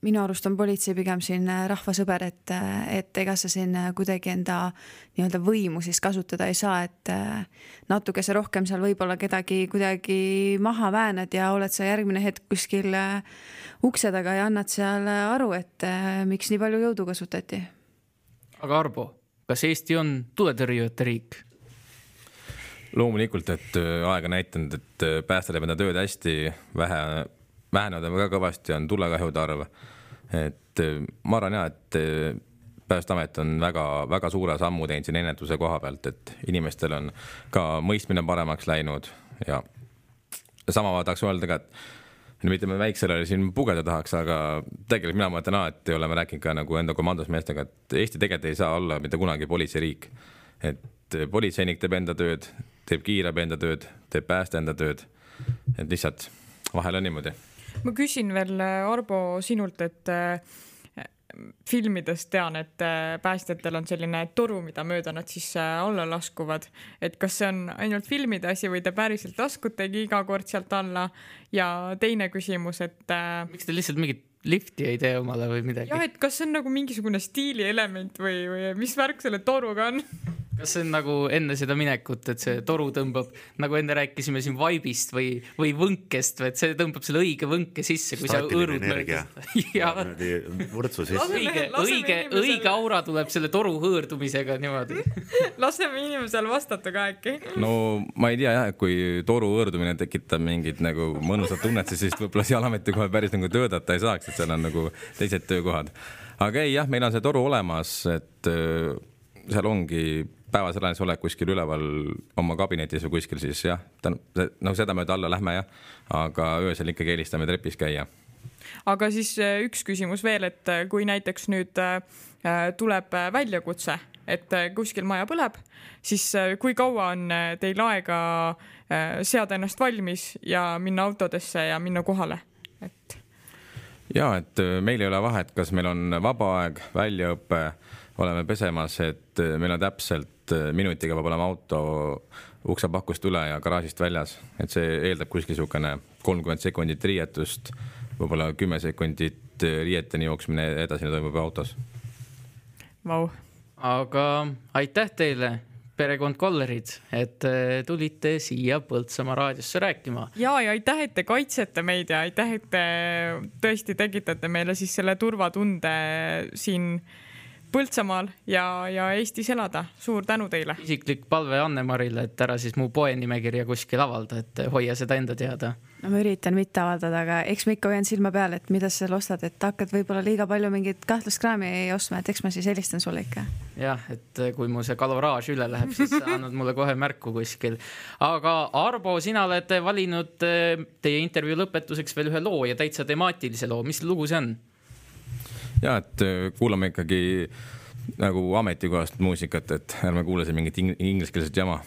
minu arust on politsei pigem siin äh, rahvasõber, et, et ega sa siin kuidagi enda nii-öelda võimu siis kasutada ei saa, et natukese rohkem seal võib-olla kedagi kuidagi maha väänad ja oled sa järgmine hetk kuskil ukse taga ja annad seal aru, et miks nii palju jõudu kasutati. aga Arbo, kas Eesti on tuletõrjujate riik? Loomulikult, et äh, aeg on näidanud, et äh, pääste teeb enda tööd hästi, vähe, vähenenud on väga kõvasti, on tulekahjude arv. et äh, ma arvan ja, et Päästeamet on väga-väga suure sammu teinud siin ennetuse koha pealt, et inimestel on ka mõistmine paremaks läinud ja sama ma tahaks öelda ka, et mitte me väiksele siin pugeda tahaks, aga tegelikult mina mõtlen alati, oleme rääkinud ka nagu enda komandosmeestega, et Eesti tegelikult ei saa olla mitte kunagi politseiriik. et politseinik teeb enda tööd, teeb kiirabi enda tööd, teeb pääste enda tööd. et lihtsalt vahel on niimoodi. ma küsin veel, Arbo, sinult, et äh, filmidest tean, et äh, päästjatel on selline toru, mida mööda nad siis alla laskuvad. et kas see on ainult filmide asi või te päriselt laskutegi iga kord sealt alla? ja teine küsimus, et. miks te lihtsalt mingit lifti ei tee omale või midagi? jah, et kas see on nagu mingisugune stiilielement või, või mis värk selle toruga on? kas see on nagu enne seda minekut, et see toru tõmbab, nagu enne rääkisime siin vaibist või, või võnkest, et see tõmbab selle õige võnke sisse, kui sa energia ja niimoodi vurtsu sisse. Õige, õige, õige aura tuleb selle toru hõõrdumisega niimoodi. laseme inimesel vastata ka äkki. no ma ei tea jah, et kui toru hõõrdumine tekitab mingit nagu mõnusat tunnet, siis vist võib-olla seal ametikohal päris nagu töötada ei saaks, et seal on nagu teised töökohad. aga ei jah, meil on see toru olemas, et öö, seal ongi päevasel ajal sa oled kuskil üleval oma kabinetis või kuskil siis jah, no sedamööda alla lähme jah, aga öösel ikkagi eelistame trepis käia aga siis äh, üks küsimus veel, et äh, kui näiteks nüüd äh, äh, tuleb äh, väljakutse, et äh, kuskil maja põleb, siis äh, kui kaua on äh, teil aega äh, seada ennast valmis ja minna autodesse ja minna kohale, et ja et öö, meil ei ole vahet, kas meil on vaba aeg, väljaõpe, oleme pesemas, et öö, meil on täpselt öö, minutiga peab olema auto uksepakust üle ja garaažist väljas, et see eeldab kuskil niisugune kolmkümmend sekundit riietust, võib-olla kümme sekundit riieteni jooksmine, edasine toimub autos. vau, aga aitäh teile, perekond Kollerid, et äh, tulite siia Põltsamaa raadiosse rääkima. ja, ja aitäh, et te kaitsete meid ja aitäh, et te tõesti tekitate meile siis selle turvatunde siin Põltsamaal ja, ja Eestis elada. suur tänu teile. isiklik palve Anne-Marile, et ära siis mu poenimekirja kuskil avalda, et hoia seda enda teada. no ma üritan mitte avaldada, aga eks ma ikka hoian silma peal, et mida sa seal ostad, et hakkad võib-olla liiga palju mingit kahtlast kraami ostma, et eks ma siis helistan sulle ikka. jah, et kui mu see kaloraaž üle läheb, siis sa annad mulle kohe märku kuskil. aga Arbo, sina oled valinud eh, teie intervjuu lõpetuseks veel ühe loo ja täitsa temaatilise loo, mis lugu see on? Ja et öö, kuulame ikkagi nagu ametikohast muusikat, et ärme kuule siin mingit ing- ingliskeelset jama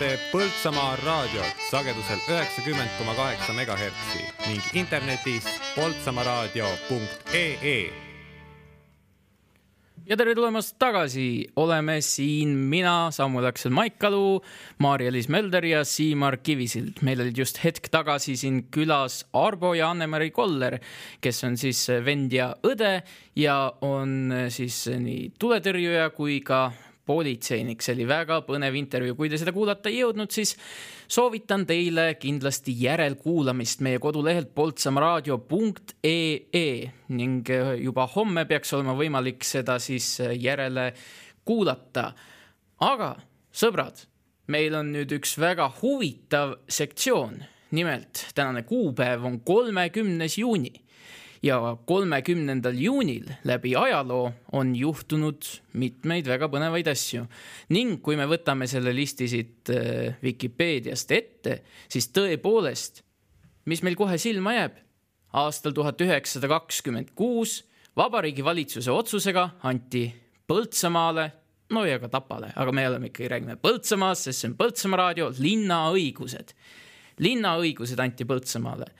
kuulate Põltsamaa raadiot sagedusel üheksakümmend koma kaheksa megahertsi ning internetis poltsamaaraadio.ee ja tere tulemast tagasi, oleme siin mina, Samuel Aksel Maikalu, Maarja-Liis Mölder ja Siimar Kivisild. meil olid just hetk tagasi siin külas Arbo ja Anne-Mari Koller, kes on siis vend ja õde ja on siis nii tuletõrjuja kui ka politseinik, see oli väga põnev intervjuu, kui te seda kuulata ei jõudnud, siis soovitan teile kindlasti järelkuulamist meie kodulehelt poltsamaraadio.ee ning juba homme peaks olema võimalik seda siis järele kuulata. aga sõbrad, meil on nüüd üks väga huvitav sektsioon, nimelt tänane kuupäev on kolmekümnes juuni ja kolmekümnendal juunil läbi ajaloo on juhtunud mitmeid väga põnevaid asju. ning kui me võtame selle listi siit äh, Vikipeediast ette, siis tõepoolest, mis meil kohe silma jääb, aastal tuhat üheksasada kakskümmend kuus Vabariigi Valitsuse otsusega anti Põltsamaale no ja ka Tapale, aga me oleme ikkagi, räägime Põltsamaast, sest see on Põltsamaa raadio, linnaõigused. linnaõigused anti Põltsamaale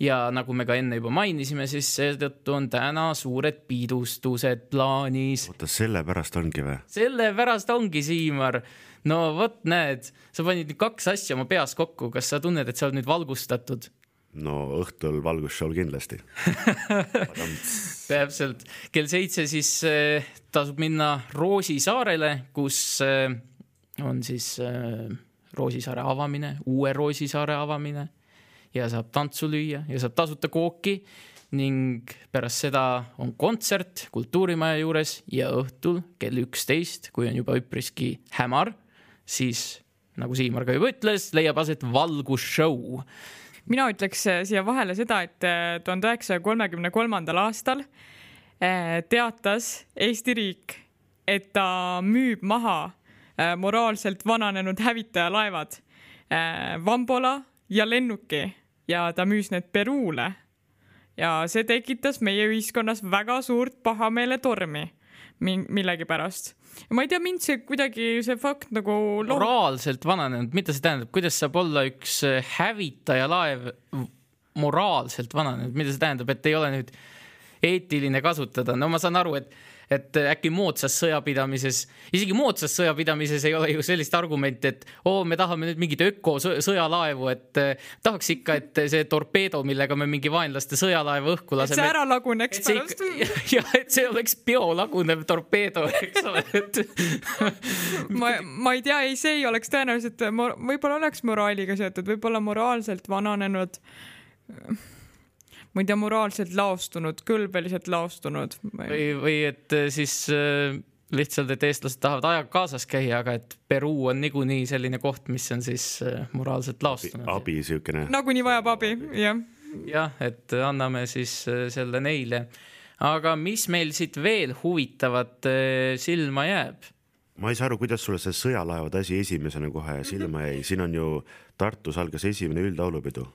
ja nagu me ka enne juba mainisime, siis seetõttu on täna suured pidustused plaanis. oota, sellepärast ongi või? sellepärast ongi, Siimar. no vot, näed, sa panid nüüd kaks asja oma peas kokku, kas sa tunned, et sa oled nüüd valgustatud? no õhtul valgusshow'l kindlasti täpselt, kell seitse siis äh, tasub minna Roosisaarele, kus äh, on siis äh, Roosisaare avamine, uue Roosisaare avamine ja saab tantsu lüüa ja saab tasuta kooki ning pärast seda on kontsert Kultuurimaja juures ja õhtul kell üksteist, kui on juba üpriski hämar, siis nagu Siimar ka juba ütles, leiab aset valgusshow. mina ütleks äh, siia vahele seda, et äh, tuhande üheksasaja kolmekümne kolmandal aastal äh, teatas Eesti riik, et ta müüb maha moraalselt vananenud hävitajalaevad Vambola ja lennuki ja ta müüs need Peruule. ja see tekitas meie ühiskonnas väga suurt pahameeletormi millegipärast. ma ei tea, mind see kuidagi, see fakt nagu loh... moraalselt vananenud, mida see tähendab, kuidas saab olla üks hävitajalaev moraalselt vananenud, mida see tähendab, et ei ole nüüd eetiline kasutada, no ma saan aru, et et äkki moodsas sõjapidamises, isegi moodsas sõjapidamises ei ole ju sellist argumenti, et oo, me tahame nüüd mingeid ökosõjalaevu, et eh, tahaks ikka, et see torpeedo, millega me mingi vaenlaste sõjalaeva õhku laseme. et see ära laguneks pärast. jah, et see oleks biolagunev torpeedo, eks ole, et ma, ma ei tea, ei, see ei oleks tõenäoliselt, võib-olla oleks moraaliga seotud, võib-olla moraalselt vananenud ma ei tea, moraalselt laostunud, kõlbeliselt laostunud. või, või et äh, siis äh, lihtsalt, et eestlased tahavad ajaga kaasas käia, aga et Peruu on niikuinii selline koht, mis on siis äh, moraalselt laostunud. abi, abi siukene. nagunii vajab abi, jah. jah, et anname siis selle neile. aga mis meil siit veel huvitavat silma jääb? ma ei saa aru, kuidas sulle see sõjalaevade asi esimesena kohe silma jäi, siin on ju Tartus algas esimene üldlaulupidu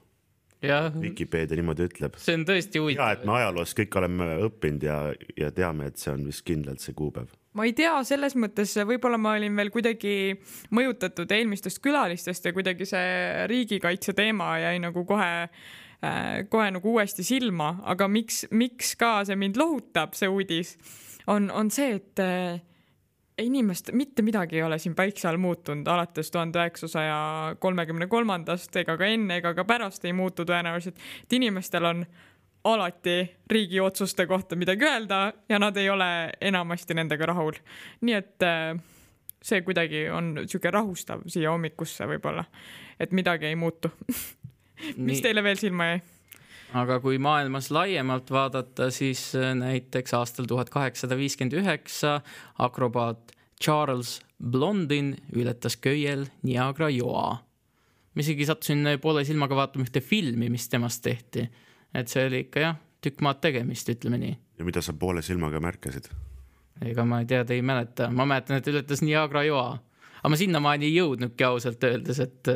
Vikipeedia niimoodi ütleb. see on tõesti huvitav. ja, et me ajaloos kõik oleme õppinud ja, ja teame, et see on vist kindlalt see kuupäev. ma ei tea, selles mõttes võib-olla ma olin veel kuidagi mõjutatud eelmistest külalistest ja kuidagi see riigikaitse teema jäi nagu kohe äh, kohe nagu uuesti silma, aga miks, miks ka see mind lohutab, see uudis, on, on see, et äh, inimest, mitte midagi ei ole siin päikse all muutunud alates tuhande üheksasaja kolmekümne kolmandast ega ka enne ega ka pärast ei muutu tõenäoliselt, et inimestel on alati riigi otsuste kohta midagi öelda ja nad ei ole enamasti nendega rahul. nii et äh, see kuidagi on sihuke rahustav siia hommikusse võib-olla, et midagi ei muutu mis teile veel silma jäi? Aga kui maailmas laiemalt vaadata, siis äh, näiteks aastal tuhat kaheksasada viiskümmend üheksa akrobaat Charles Blondin ületas köiel Niagara joa. ma isegi sattusin poole silmaga vaatama ühte filmi, mis temast tehti. et see oli ikka jah, tükk maad tegemist, ütleme nii. ja mida sa poole silmaga märkasid? ega ma ei tea, te ei mäleta, ma mäletan, et ületas Niagara joa aga ma sinnamaani ei jõudnudki ausalt öeldes, et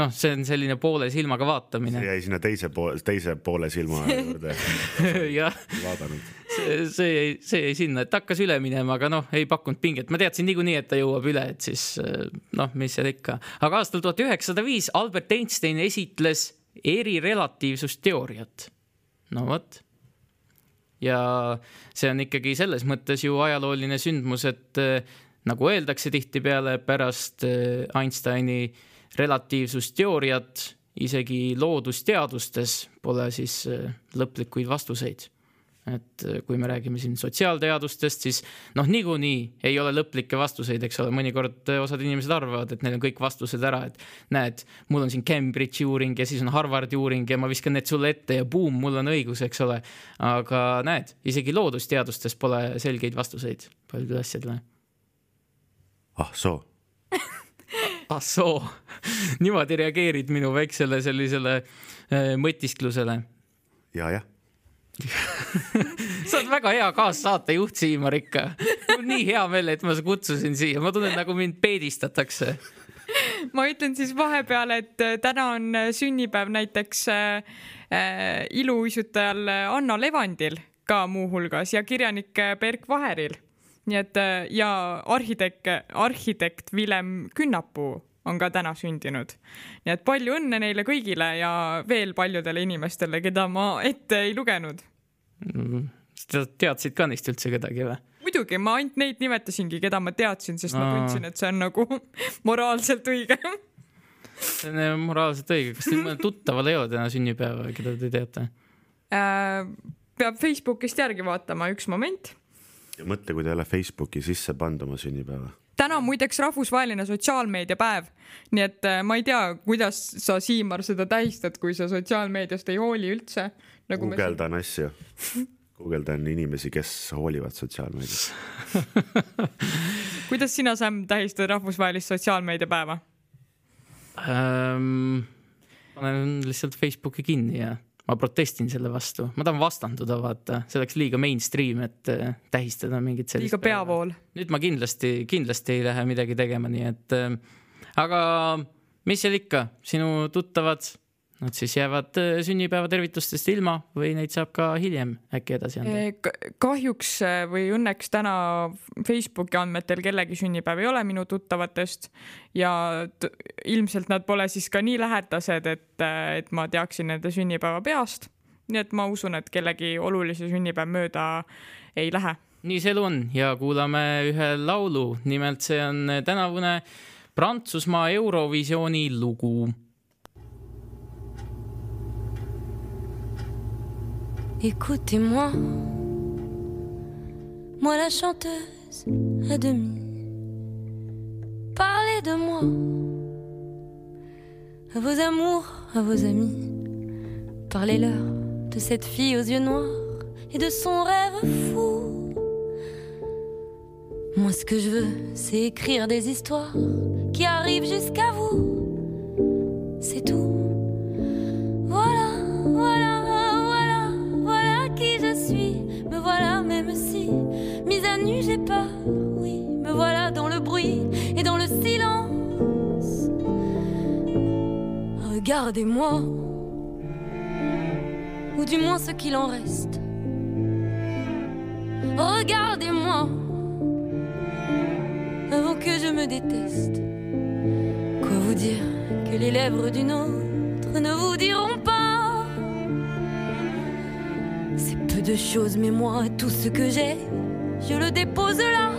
noh, see on selline poole silmaga vaatamine. jäi sinna teise poole, teise poole silma juurde jah, see, see, see jäi sinna, et hakkas üle minema, aga noh, ei pakkunud pinget, ma teadsin niikuinii, et ta jõuab üle, et siis eh, noh, mis seal ikka. aga aastal tuhat üheksasada viis Albert Einstein esitles erirelatiivsusteooriat. no vot. ja see on ikkagi selles mõttes ju ajalooline sündmus, et eh, nagu öeldakse tihtipeale pärast eh, Einsteini relatiivsusteooriat isegi loodusteadustes pole siis eh, lõplikuid vastuseid et äh, kui me räägime siin sotsiaalteadustest, siis noh, niikuinii ei ole lõplikke vastuseid, eks ole, mõnikord äh, osad inimesed arvavad, et neil on kõik vastused ära, et näed, mul on siin Cambridge'i uuring ja siis on Harvardi uuring ja ma viskan need sulle ette ja buum, mul on õigus, eks ole. aga näed, isegi loodusteadustes pole selgeid vastuseid paljudele asjadele. Ah soo, ah soo, niimoodi reageerid minu väiksele sellisele äh, mõtisklusele ja, jah, sa oled väga hea kaassaatejuht, Siimar ikka. mul on nii hea meel, et ma kutsusin siia, ma tunnen, nagu mind peedistatakse. ma ütlen siis vahepeal, et äh, täna on äh, sünnipäev näiteks äh, iluuisutajal Anna Levandil ka muuhulgas ja kirjanik Berk Vaheril. Nii et äh, ja arhitekt, arhitekt Villem Künnapuu on ka täna sündinud. nii et palju õnne neile kõigile ja veel paljudele inimestele, keda ma ette ei lugenud. sa teadsid ka neist üldse kedagi või? muidugi, ma ainult neid nimetasingi, keda ma teadsin, sest ma Aa. tundsin, et see on nagu moraalselt õige see on äh, moraalselt õige, kas teil mõnel tuttaval ei ole täna sünnipäeva, keda te teate? Äh, peab Facebookist järgi vaatama, üks moment. Ja mõtle, kui ta ei ole Facebooki sisse pannud oma sünnipäeva. täna on muideks rahvusvaheline sotsiaalmeediapäev, nii et äh, ma ei tea, kuidas sa, Siimar, seda tähistad, kui sa sotsiaalmeediast ei hooli üldse nagu. guugeldan asju, guugeldan inimesi, kes hoolivad sotsiaalmeediast. kuidas sina, Sam, tähistad rahvusvahelist sotsiaalmeediapäeva? ähm,. panen lihtsalt Facebooki kinni ja ma protestin selle vastu, ma tahan vastanduda, vaata, see oleks liiga mainstream, et äh, tähistada mingit sellist. liiga peavool. nüüd ma kindlasti, kindlasti ei lähe midagi tegema, nii et äh, aga mis seal ikka, sinu tuttavad, nad siis jäävad äh, sünnipäevatervitustest ilma või neid saab ka hiljem äkki edasi anda. kahjuks äh, või õnneks täna Facebooki andmetel kellegi sünnipäev ei ole minu tuttavatest ja ilmselt nad pole siis ka nii lähedased, et, et ma teaksin nende sünnipäeva peast. nii et ma usun, et kellegi olulise sünnipäev mööda ei lähe. nii see elu on ja kuulame ühe laulu, nimelt see on tänavune Prantsusmaa Eurovisiooni lugu Écoutez-moi, moi la chanteuse à demi. Parlez de moi, à vos amours, à vos amis. Parlez-leur de cette fille aux yeux noirs et de son rêve fou. Moi, ce que je veux, c'est écrire des histoires qui arrivent jusqu'à vous. Mise à nu, j'ai peur. Oui, me voilà dans le bruit et dans le silence. Regardez-moi, ou du moins ce qu'il en reste. Regardez-moi, avant que je me déteste. Quoi vous dire que les lèvres d'une autre ne vous diront pas? C'est peu de choses, mais moi, tout ce que j'ai, je le dépose là.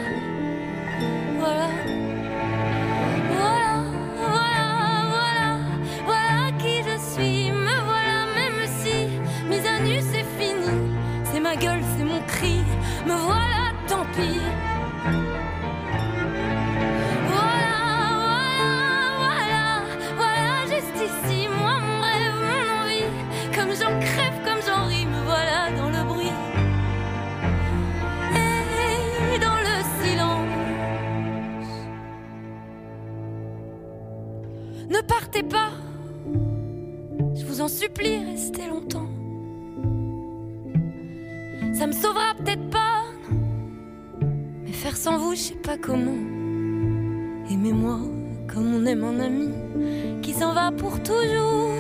Supplie, restez longtemps. Ça me sauvera peut-être pas. Mais faire sans vous, je sais pas comment. Aimez-moi comme on aime un ami qui s'en va pour toujours.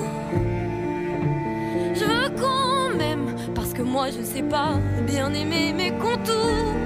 Je veux qu'on m'aime parce que moi je sais pas bien aimer mes contours.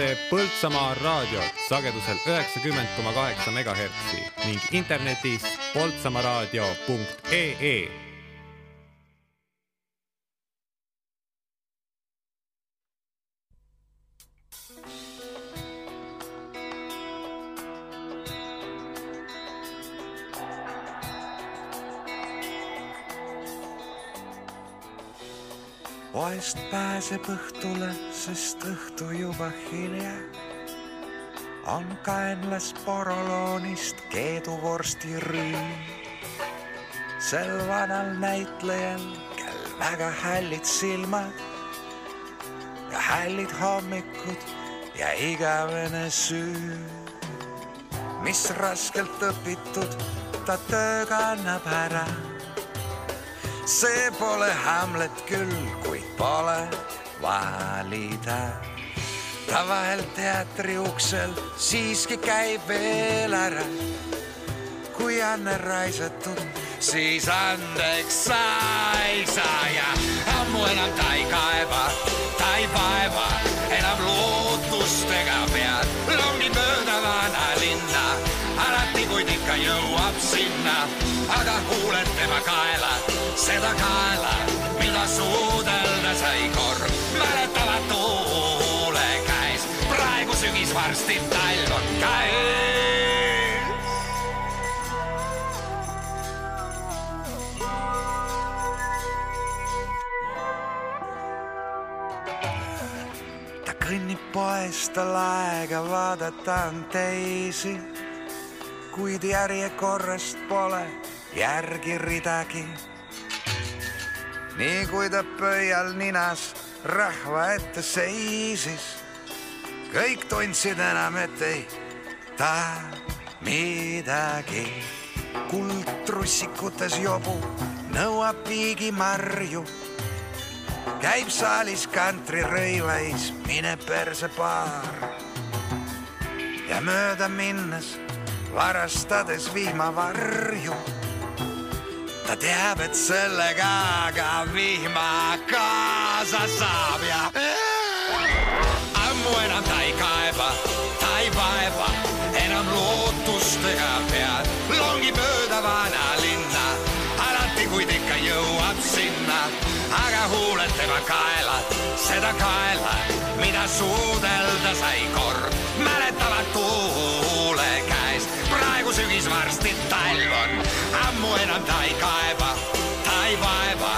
Kuulate Põltsamaa raadiot sagedusel üheksakümmend koma kaheksa megahertsi ning internetis poltsamaaraadio.ee poest pääseb õhtule, sest õhtu juba hilja. on kaenlas poroloonist keeduvorsti rüüm. sel vanal näitlejal, kel väga hällid silmad ja hällid hommikud ja igavene süü. mis raskelt õpitud, ta tööga annab ära see pole Hamlet küll, kuid pole valida. ta vahel teatri uksel siiski käib veel ära. kui anne raisatud, siis andeks sa ei saa ja ammu enam ta ei kaeba, ta ei vaeva enam lootustega pead. Seda kaela, mida suudelda sai kord. mäletavad tuule käes, praegu sügis, varsti talv on käes. ta kõnnib poest, tal aega vaadata on teisi, kuid järjekorrast pole järgi ridagi. Nii kui ta pöial ninas rahva ette seisis, kõik tundsid enam, et ei taha midagi. kuldtrussikutes jobu nõuab piigimarju käib saalis kantrirõivais, mine perse paar. ja mööda minnes varastades vihmavarju. Ta teab, et sellega ka vihma kaasa saab ja ammu enam ta ei kaeba, ta ei vaeva enam lootustega pead, longib mööda vanalinna, alati kuid ikka jõuab sinna aga huuled tema kaela, seda kaela, mida suudelda sai kord. Enam ta ei kaeba, ta ei vaeva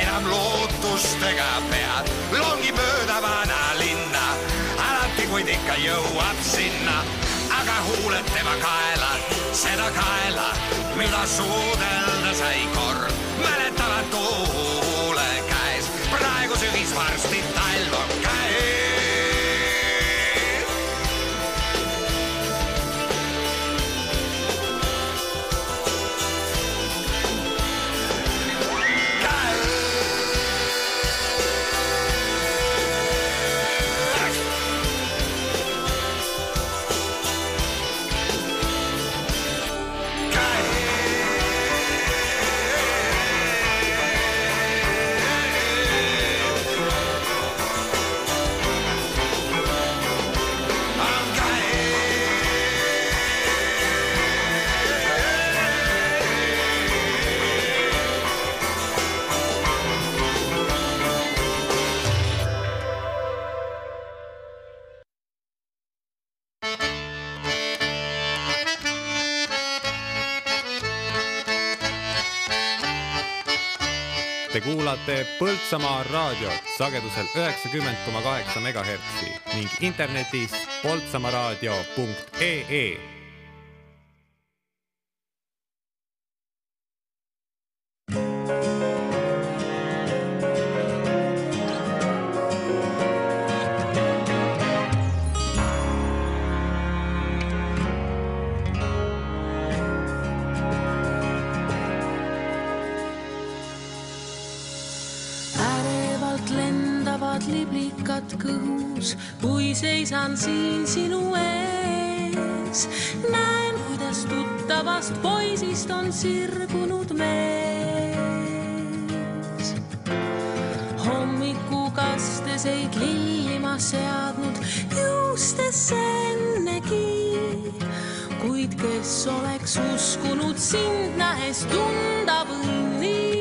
enam lootustega pead, longib mööda vanalinna, alati kuid ikka jõuab sinna, aga huuled tema kaela, seda kaela, mida suudelda sai kord. mäletavad tuule käes, praegu sügis, varsti kuulate Põltsamaa raadiot sagedusel üheksakümmend koma kaheksa megahertsi ning internetis poltsamaaraadio.ee lendavad liblikad kõhus, kui seisan siin sinu ees. näen, kuidas tuttavast poisist on sirgunud mees. hommikukastseid lilli ma seadnud juustesse ennegi, kuid kes oleks uskunud sind nähes tunda võin nii.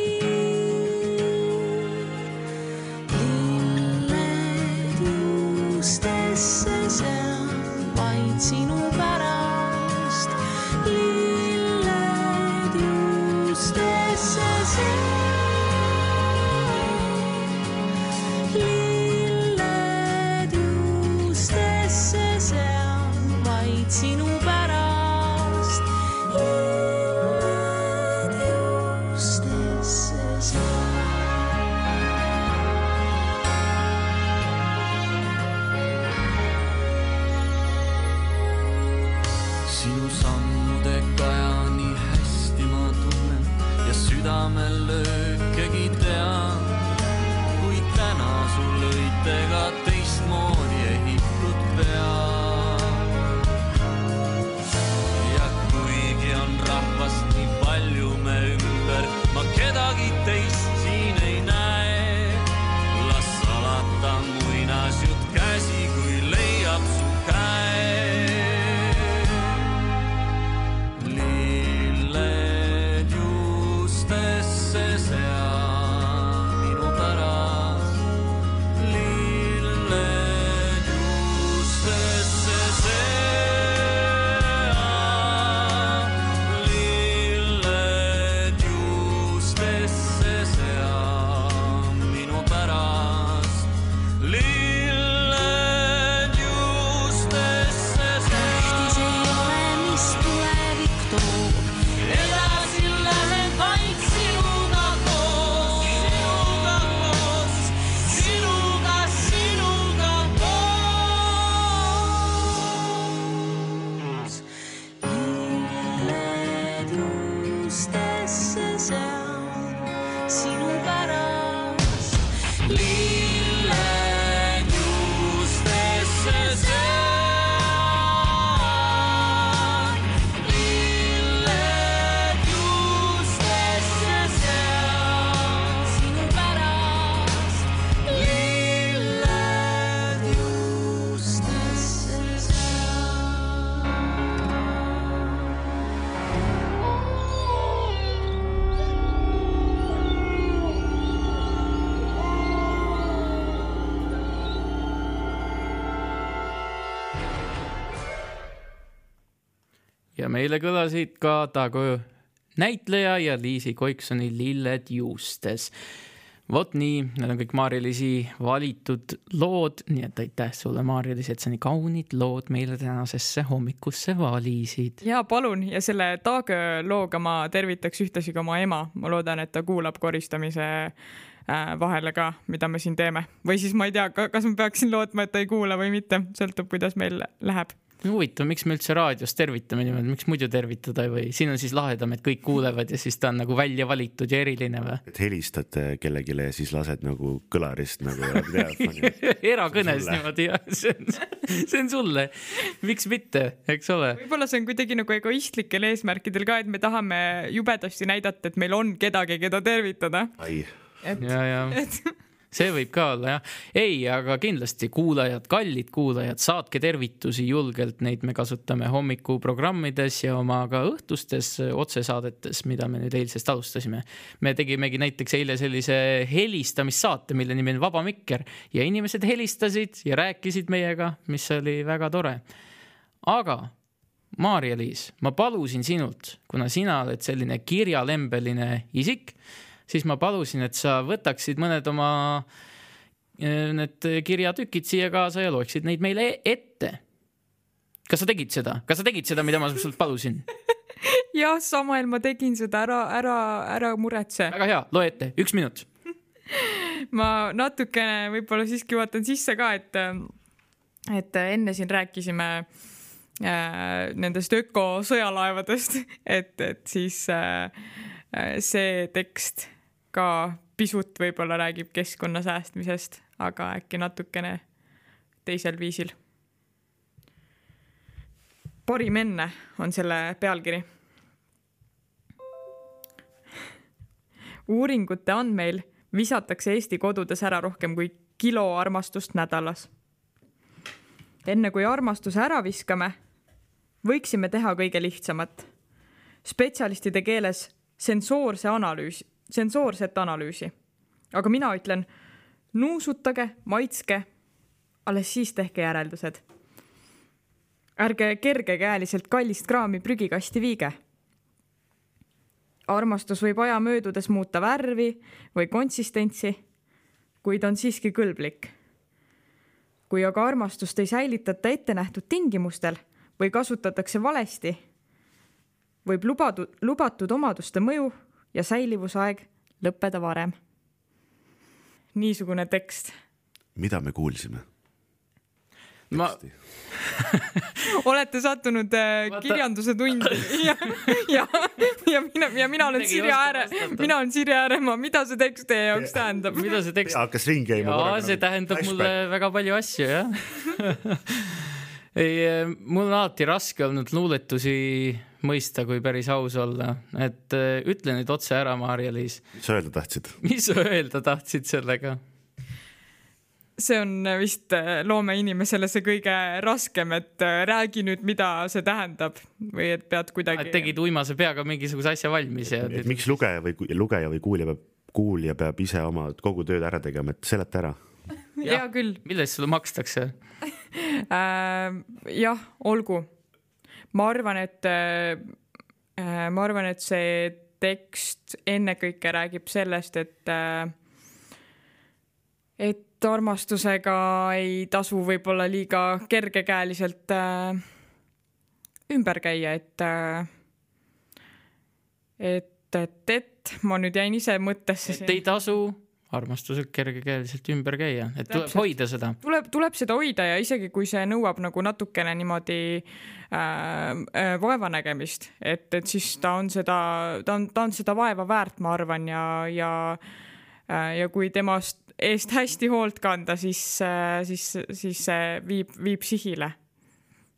Meile kõlasid ka Tago näitleja ja Liisi Koiksoni Lilled juustes. vot nii, need on kõik Maarja-Liisi valitud lood, nii et aitäh sulle, Maarja-Liis, et sa nii kaunid lood meile tänasesse hommikusse valisid. ja palun ja selle Taagö looga ma tervitaks ühtlasi ka oma ema, ma loodan, et ta kuulab koristamise äh, vahele ka, mida me siin teeme või siis ma ei tea, kas ma peaksin lootma, et ta ei kuula või mitte, sõltub, kuidas meil läheb huvitav, miks me üldse raadios tervitame niimoodi, miks muidu tervitada või siin on siis lahedam, et kõik kuulevad ja siis ta on nagu välja valitud ja eriline või? et helistad kellelegi ja siis lased nagu kõlarist nagu telefoni. erakõnes niimoodi jah, see on, see on sulle. miks mitte, eks ole. võib-olla see on kuidagi nagu egoistlikel eesmärkidel ka, et me tahame jubedasti näidata, et meil on kedagi, keda tervitada. et, ja, ja. et see võib ka olla jah. ei, aga kindlasti kuulajad, kallid kuulajad, saatke tervitusi julgelt, neid me kasutame hommikuprogrammides ja oma ka õhtustes otsesaadetes, mida me nüüd eilsest alustasime. me tegimegi näiteks eile sellise helistamissaate, mille nimi on Vaba Mikker ja inimesed helistasid ja rääkisid meiega, mis oli väga tore. aga Maarja-Liis, ma palusin sinult, kuna sina oled selline kirjalembeline isik siis ma palusin, et sa võtaksid mõned oma eh, need kirjatükid siia kaasa ja loeksid neid meile ette. kas sa tegid seda, kas sa tegid seda, mida ma sult palusin? jah, Samuel, ma tegin seda, ära, ära, ära muretse. väga hea, loe ette, üks minut. ma natukene võib-olla siiski vaatan sisse ka, et, et enne siin rääkisime äh, nendest ökosõjalaevadest, et, et siis äh, äh, see tekst ka pisut võib-olla räägib keskkonna säästmisest, aga äkki natukene teisel viisil. parim enne on selle pealkiri uuringute andmeil visatakse Eesti kodudes ära rohkem kui kilo armastust nädalas. enne kui armastuse ära viskame, võiksime teha kõige lihtsamat. spetsialistide keeles sensoorse analüüs, sensoorset analüüsi. aga mina ütlen, nuusutage, maitske, alles siis tehke järeldused. ärge kergekäeliselt kallist kraami prügikasti viige armastus võib aja möödudes muuta värvi või konsistentsi, kuid on siiski kõlblik. kui aga armastust ei säilitata ettenähtud tingimustel või kasutatakse valesti, võib lubatud, lubatud omaduste mõju ja säilivusaeg lõppeda varem. niisugune tekst. mida me kuulsime? ma, olete sattunud äh, Vaata- kirjanduse tundi ja, ja, ja mina, ja mina olen Sirje Ääre mina olen Sirje Ääremaa, mida see tekst teie jaoks tähendab? mida see tekst hakkas ringi käima. see tähendab mulle väga palju asju, jah. ei, mul on alati raske olnud luuletusi mõista, kui päris aus olla, et äh, ütle nüüd otse ära, Maarja-Liis, mis sa öelda tahtsid? mis sa öelda tahtsid sellega? see on vist äh, loomeinimesele see kõige raskem, et äh, räägi nüüd, mida see tähendab või et pead kuidagi. tegid uimase peaga mingisuguse asja valmis ja et miks lugeja või lugeja või kuulja peab, kuulja peab ise oma kogu tööd ära tegema, et seleta ära. hea küll mille eest sulle makstakse? äh,. jah, olgu. Ma arvan, et äh,, ma arvan, et see tekst ennekõike räägib sellest, et äh, et armastusega ei tasu võib-olla liiga kergekäeliselt äh, ümber käia, et äh, et, et, et ma nüüd jäin ise mõttesse. et ei tasu armastusega kergekäeliselt ümber käia, et tuleb Täpselt. hoida seda. tuleb, tuleb seda hoida ja isegi kui see nõuab nagu natukene niimoodi äh, äh, vaevanägemist, et, et siis ta on seda, ta on, ta on seda vaeva väärt, ma arvan, ja, ja äh, ja kui temast eest hästi hoolt kanda, siis äh,, siis, siis see viib, viib sihile.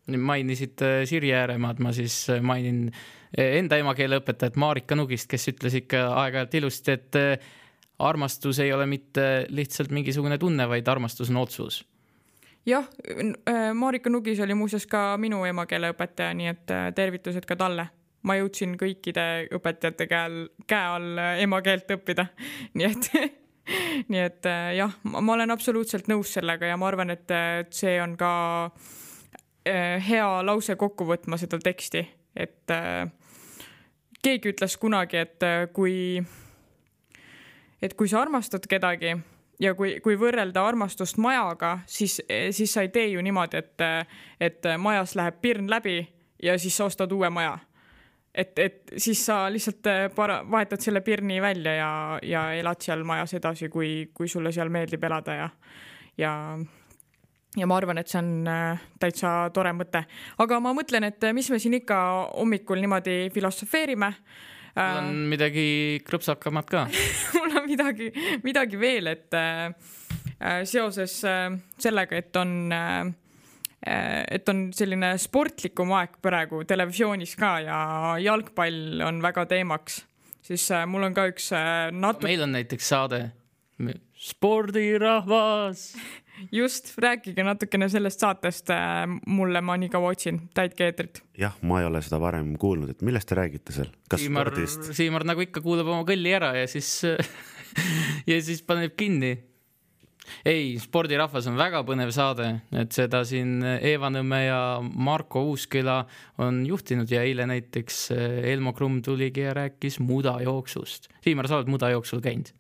mainisid äh, Sirje Ääremaad, ma siis äh, mainin äh, enda emakeeleõpetajat Marika Nugist, kes ütles ikka aeg-ajalt ilusti, et äh, armastus ei ole mitte lihtsalt mingisugune tunne, vaid armastus on otsus. jah, Marika Nugis oli muuseas ka minu emakeeleõpetaja, nii et äh, tervitused ka talle. ma jõudsin kõikide õpetajate käe all, käe all äh, emakeelt õppida, nii et nii et äh, jah, ma olen absoluutselt nõus sellega ja ma arvan, et äh, see on ka äh, hea lause kokku võtma seda teksti, et äh, keegi ütles kunagi, et äh, kui et kui sa armastad kedagi ja kui, kui võrrelda armastust majaga, siis, siis sa ei tee ju niimoodi, et, et majas läheb pirn läbi ja siis sa ostad uue maja. et, et siis sa lihtsalt para-, vahetad selle pirni välja ja, ja elad seal majas edasi, kui, kui sulle seal meeldib elada ja, ja ja ma arvan, et see on äh, täitsa tore mõte, aga ma mõtlen, et mis me siin ikka hommikul niimoodi filosofeerime mul on midagi krõpsakamat ka. mul on midagi, midagi veel, et äh, äh, seoses äh, sellega, et on äh,, et on selline sportlikum aeg praegu televisioonis ka ja jalgpall on väga teemaks, siis äh, mul on ka üks äh, natuke, meil on näiteks saade Spordirahvas. just rääkige natukene sellest saatest äh, mulle, ma nii kaua otsin, täitke eetrit. jah, ma ei ole seda varem kuulnud, et millest te räägite seal? kas Siimar, spordist? Siimar nagu ikka kuulab oma kõlli ära ja siis ja siis paneb kinni. ei, spordirahvas on väga põnev saade, et seda siin Eeva Nõmme ja Marko Uusküla on juhtinud ja eile näiteks eh, Elmo Krumm tuligi ja rääkis mudajooksust. Siimar, sa oled mudajooksul käinud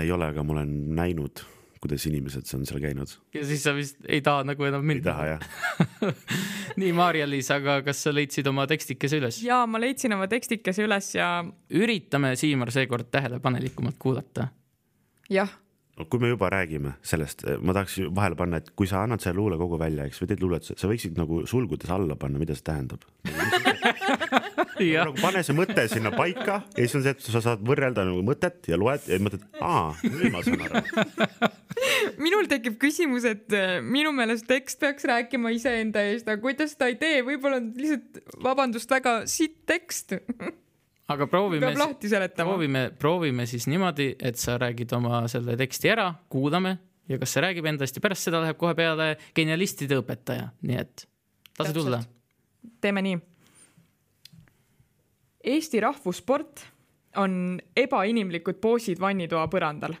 ei ole, aga ma olen näinud, kuidas inimesed on seal käinud. ja siis sa vist ei taha nagu enam ei minna. taha jah. nii, Maarja-Liis, aga kas sa leidsid oma tekstikese üles? ja ma leidsin oma tekstikese üles ja üritame, Siimar, seekord tähelepanelikumalt kuulata. jah, kui me juba räägime sellest, ma tahaks vahele panna, et kui sa annad selle luulekogu välja, eks, või teed luuletuse, sa võiksid nagu sulgudes alla panna, mida see tähendab. nagu pane see mõte sinna paika ja siis on see, et sa saad võrrelda nagu mõtet ja loed ja mõtled, aa, nüüd ma saan aru. minul tekib küsimus, et äh, minu meelest tekst peaks rääkima iseenda eest, aga kuidas ta ei tee, võib-olla on lihtsalt, vabandust, väga sitt tekst. aga proovime peab, lahti seletama. proovime, proovime siis niimoodi, et sa räägid oma selle teksti ära, kuulame ja kas see räägib endast ja pärast seda läheb kohe peale genialistide õpetaja, nii et lase tulla. teeme nii. Eesti rahvussport on ebainimlikud poosid vannitoa põrandal.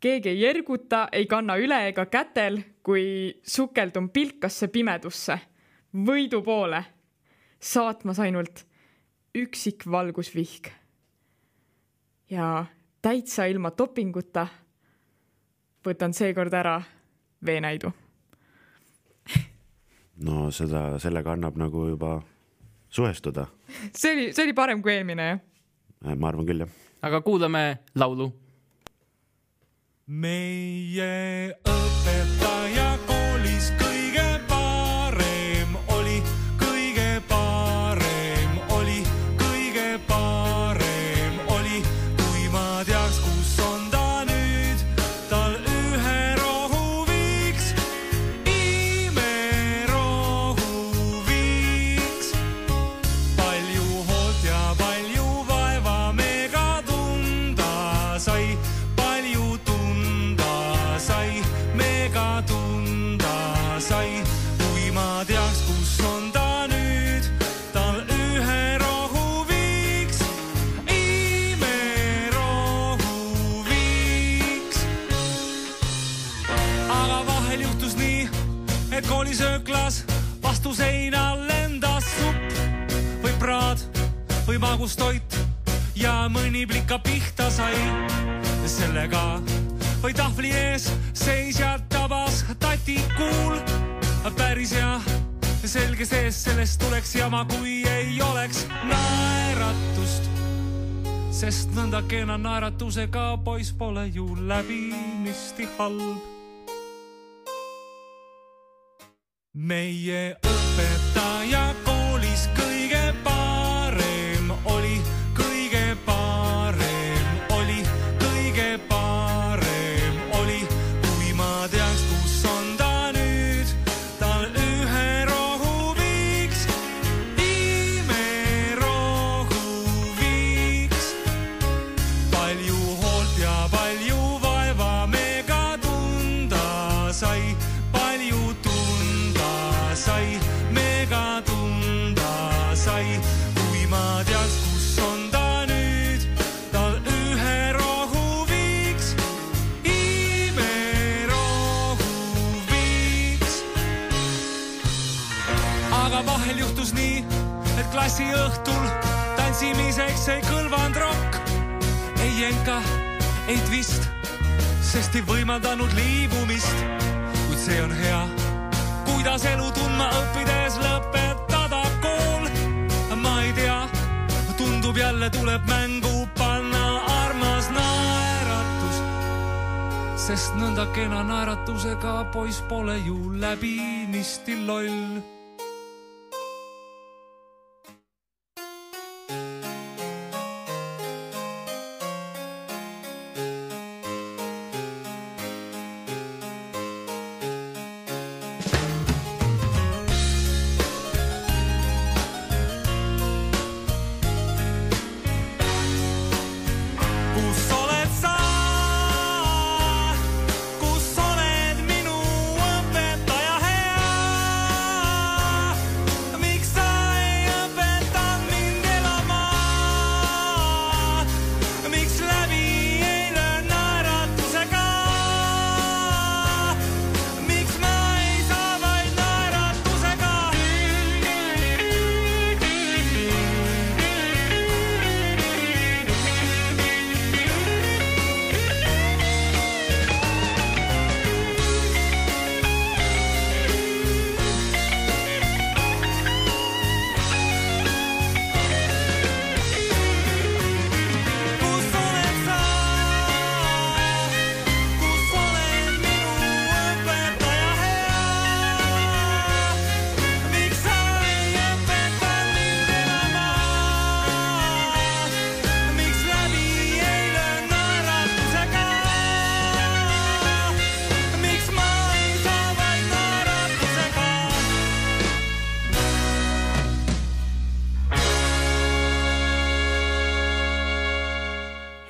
keegi ei erguta, ei kanna üle ega kätel, kui sukeldun pilkasse pimedusse, võidu poole, saatmas ainult üksik valgusvihk. ja täitsa ilma dopinguta võtan seekord ära veenäidu no seda, sellega annab nagu juba suhestuda. see oli, see oli parem kui eelmine, jah? ma arvan küll jah. aga kuulame laulu. meie õpetaja koolisööklas vastu seina lendas supp või praad või magustoit ja mõni plika pihta sai sellega või tahvli ees seisja tabas tatikuul päris hea selge sees, sellest tuleks jama, kui ei oleks naeratust. sest nõnda kena naeratusega poiss pole ju läbinisti halb. Meie õpetaja koolis kõige klassiõhtul tantsimiseks ei kõlvanud rokk, ei jenka, ei twist, sest ei võimaldanud liibumist. kuid see on hea, kuidas elu tundma õppides lõpetada kool. ma ei tea, tundub jälle tuleb mängu panna armas naeratus, sest nõnda kena naeratusega poiss pole ju läbinisti loll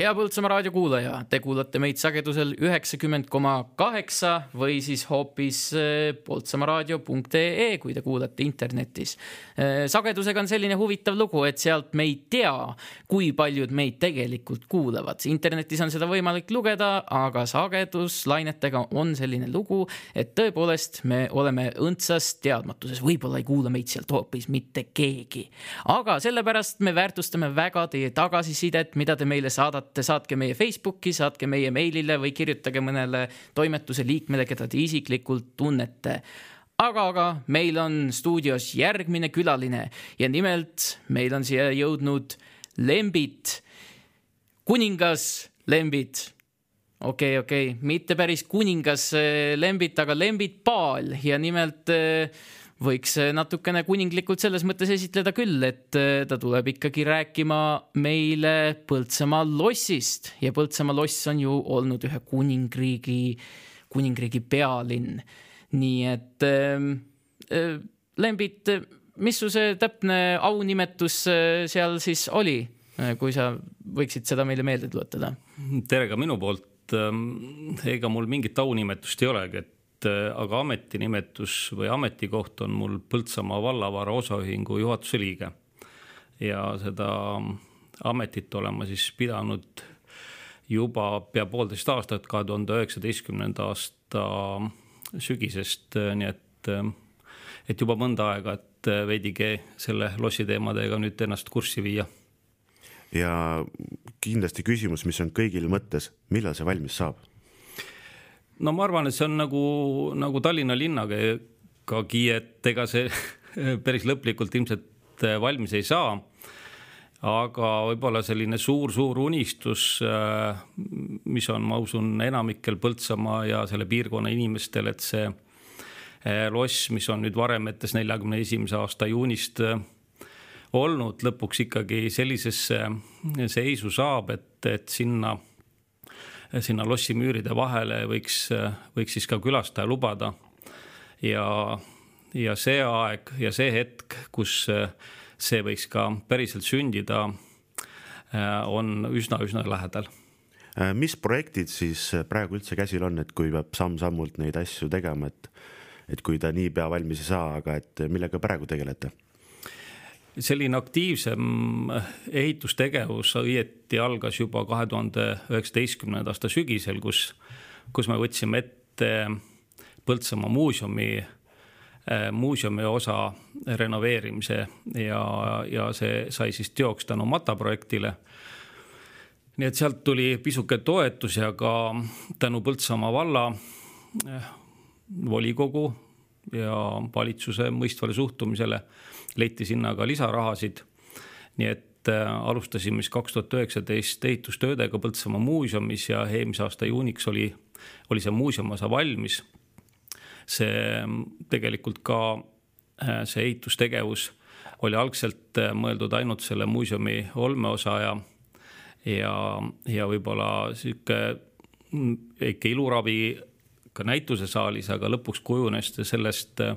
hea Põltsamaa raadio kuulaja, te kuulate meid sagedusel üheksakümmend koma kaheksa või siis hoopis eh, poltsamaaraadio.ee, kui te kuulate internetis. Eh, sagedusega on selline huvitav lugu, et sealt me ei tea, kui paljud meid tegelikult kuulavad. internetis on seda võimalik lugeda, aga sageduslainetega on selline lugu, et tõepoolest me oleme õndsas teadmatuses, võib-olla ei kuula meid sealt hoopis mitte keegi. aga sellepärast me väärtustame väga teie tagasisidet, mida te meile saadate saate, saatke meie Facebooki, saatke meie meilile või kirjutage mõnele toimetuse liikmele, keda te isiklikult tunnete. aga, aga meil on stuudios järgmine külaline ja nimelt meil on siia jõudnud Lembit, kuningas Lembit okei okay,, okei okay., mitte päris kuningas eh, Lembit, aga Lembit Paal ja nimelt äh, võiks natukene kuninglikult selles mõttes esitleda küll, et äh, ta tuleb ikkagi rääkima meile Põltsamaa lossist ja Põltsamaa loss on ju olnud ühe kuningriigi, kuningriigi pealinn. nii et äh, Lembit, mis su see täpne aunimetus seal siis oli, kui sa võiksid seda meile meelde tuletada? tere ka minu poolt. Ähm, ega mul mingit aunimetust ei olegi, et aga ametinimetus või ametikoht on mul Põltsamaa vallavara osaühingu juhatuse liige. ja seda ametit olen ma siis pidanud juba pea poolteist aastat, kahe tuhande üheksateistkümnenda aasta sügisest, nii et, äh, et juba mõnda aega, et äh, veidigi selle lossi teemadega nüüd ennast kurssi viia. ja kindlasti küsimus, mis on kõigil mõttes, millal see valmis saab no ma arvan, et see on nagu, nagu Tallinna linnagagi, et ega see päris lõplikult ilmselt äh, valmis ei saa. aga võib-olla selline suur-suur unistus, äh, mis on, ma usun, enamikel Põltsamaa ja selle piirkonna inimestel, et see äh, loss, mis on nüüd varemetes neljakümne esimese aasta juunist olnud, lõpuks ikkagi sellisesse seisu saab, et, et sinna sinna lossimüüride vahele võiks, võiks siis ka külastaja lubada. ja, ja see aeg ja see hetk, kus see võiks ka päriselt sündida, on üsna-üsna lähedal mis projektid siis praegu üldse käsil on, et kui peab samm-sammult neid asju tegema, et, et kui ta niipea valmis ei saa, aga et millega praegu tegelete? Selline aktiivsem ehitustegevus õieti algas juba kahe tuhande üheksateistkümnenda aasta sügisel, kus, kus me võtsime ette Põltsamaa muuseumi, äh, muuseumi osa renoveerimise ja, ja see sai siis teoks tänu Mata projektile. nii et sealt tuli pisuke toetus ja ka tänu Põltsamaa valla äh, volikogu ja valitsuse mõistvale suhtumisele leiti sinna ka lisarahasid. nii et äh, alustasime siis kaks tuhat üheksateist ehitustöödega Põltsamaa muuseumis ja eelmise aasta juuniks oli, oli see muuseumiosa valmis. see tegelikult ka, äh, see ehitustegevus oli algselt äh, mõeldud ainult selle muuseumi olmeosa ja, ja, ja võib-olla sihuke mm, ikka iluravi ka näitusesaalis, aga lõpuks kujunes sellest äh,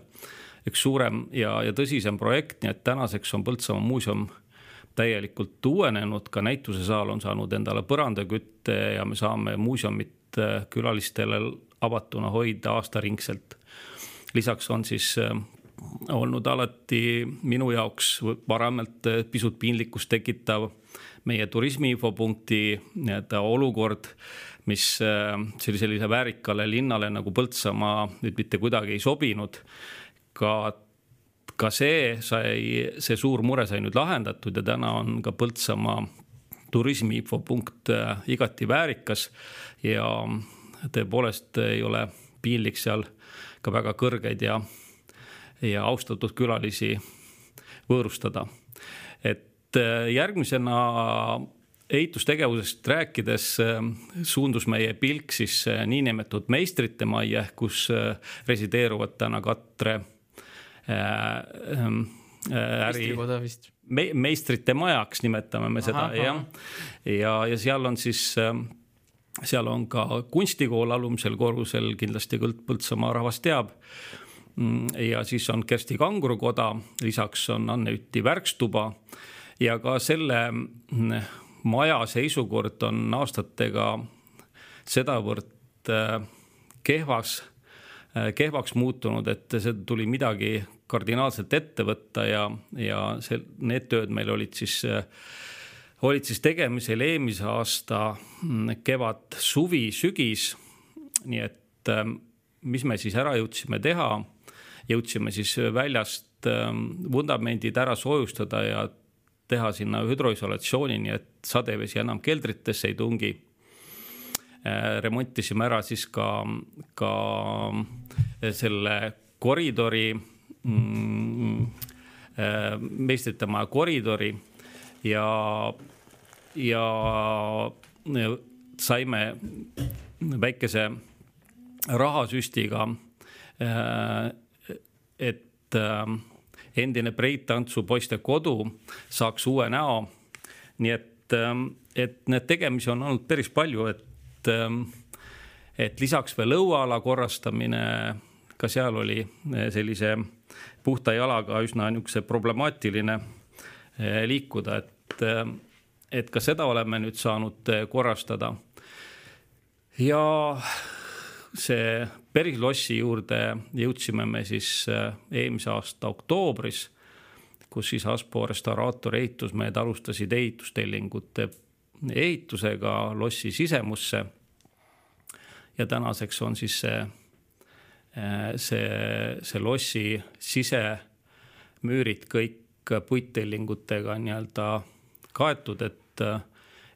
üks suurem ja, ja tõsisem projekt, nii et tänaseks on Põltsamaa muuseum täielikult uuenenud, ka näitusesaal on saanud endale põrandakütte ja me saame muuseumit äh, külalistele avatuna hoida aastaringselt. lisaks on siis äh, olnud alati minu jaoks varemalt äh, pisut piinlikkust tekitav meie turismiinfopunkti nii-öelda olukord, mis sellisele väärikale linnale nagu Põltsamaa nüüd mitte kuidagi ei sobinud ka, ka see sai, see suur mure sai nüüd lahendatud ja täna on ka Põltsamaa turismiinfopunkt äh, igati väärikas ja tõepoolest ei ole piinlik seal ka väga kõrgeid ja, ja austatud külalisi võõrustada. et äh, järgmisena ehitustegevusest rääkides äh, suundus meie pilk siis niinimetatud meistrite majja, kus resideeruvad täna Katre Äh, ähm, äh, äri me, meistrite majaks nimetame me seda jah. ja, ja seal on siis, ähm, seal on ka kunstikool alumisel korrusel, kindlasti kõik Põltsamaa rahvas teab. Mm, ja siis on Kersti Kangurukoda, lisaks on Anne Üti värkstuba ja ka selle mm, maja seisukord on aastatega sedavõrd äh, kehvas, kehvaks muutunud, et see tuli midagi kardinaalselt ette võtta ja, ja see, need tööd meil olid siis, olid siis tegemisel eelmise aasta mm, kevad, suvi, sügis. nii et mis me siis ära jõudsime teha, jõudsime siis väljast vundamendid ära soojustada ja teha sinna hüdroisolatsiooni, nii et sadevesi enam keldritesse ei tungi remontisime ära siis ka, ka selle koridori meistrite maja koridori ja, ja saime väikese rahasüstiga, et endine Breit Tantsu poiste kodu saaks uue näo. nii et, et need tegemisi on olnud päris palju, et, et lisaks veel õueala korrastamine, ka seal oli sellise puhta jalaga üsna niisuguse problemaatiline liikuda, et, et ka seda oleme nüüd saanud korrastada. ja see päris lossi juurde jõudsime me siis eelmise aasta oktoobris, kus siis Aspo restauraatori ehitusmehed alustasid ehitustellingute ehitusega lossi sisemusse. ja tänaseks on siis see, see, see lossi sisemüürid kõik puittellingutega nii-öelda kaetud, et,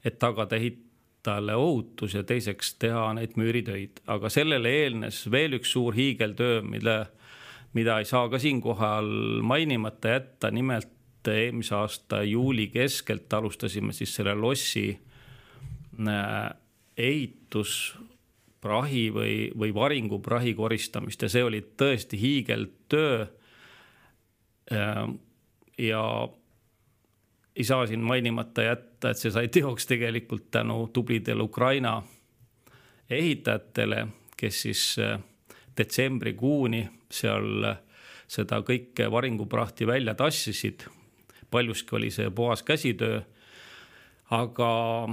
et tagada ehitajale ohutus ja teiseks teha neid müüritöid, aga sellele eelnes veel üks suur hiigeltöö, mille, mida ei saa ka siinkohal mainimata jätta, nimelt eelmise aasta juuli keskelt alustasime siis selle lossi ehitusprahi või, või varinguprahi koristamist ja see oli tõesti hiigeltöö. ja ei saa siin mainimata jätta, et see sai teoks tegelikult tänu tublidele Ukraina ehitajatele, kes siis detsembrikuuni seal seda kõike varinguprahti välja tassisid. paljuski oli see puhas käsitöö. aga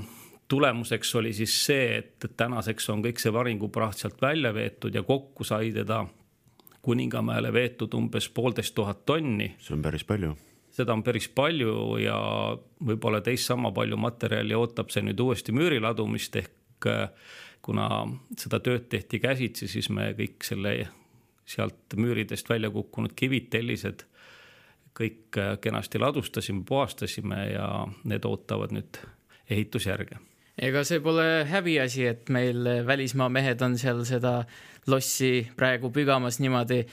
tulemuseks oli siis see, et tänaseks on kõik see varingupraht sealt välja veetud ja kokku sai teda Kuningamäele veetud umbes poolteist tuhat tonni. see on päris palju. seda on päris palju ja võib-olla teist sama palju materjali ootab see nüüd uuesti müüri ladumist ehk kuna seda tööd tehti käsitsi, siis me kõik selle sealt müüridest välja kukkunud kivid, tellised kõik kenasti ladustasime, puhastasime ja need ootavad nüüd ehitusjärge ega see pole häbiasi, et meil välismaa mehed on seal seda lossi praegu pügamas niimoodi.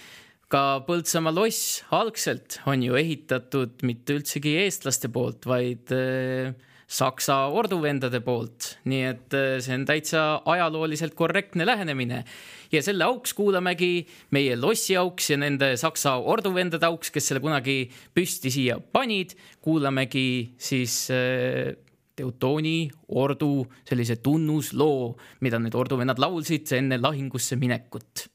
ka Põltsamaa loss algselt on ju ehitatud mitte üldsegi eestlaste poolt, vaid äh, Saksa orduvendade poolt, nii et äh, see on täitsa ajalooliselt korrektne lähenemine. ja selle auks kuulamegi meie lossi auks ja nende Saksa orduvendade auks, kes selle kunagi püsti siia panid, kuulamegi siis äh, Teutooni ordu sellise tunnusloo, mida need orduvennad laulsid enne lahingusse minekut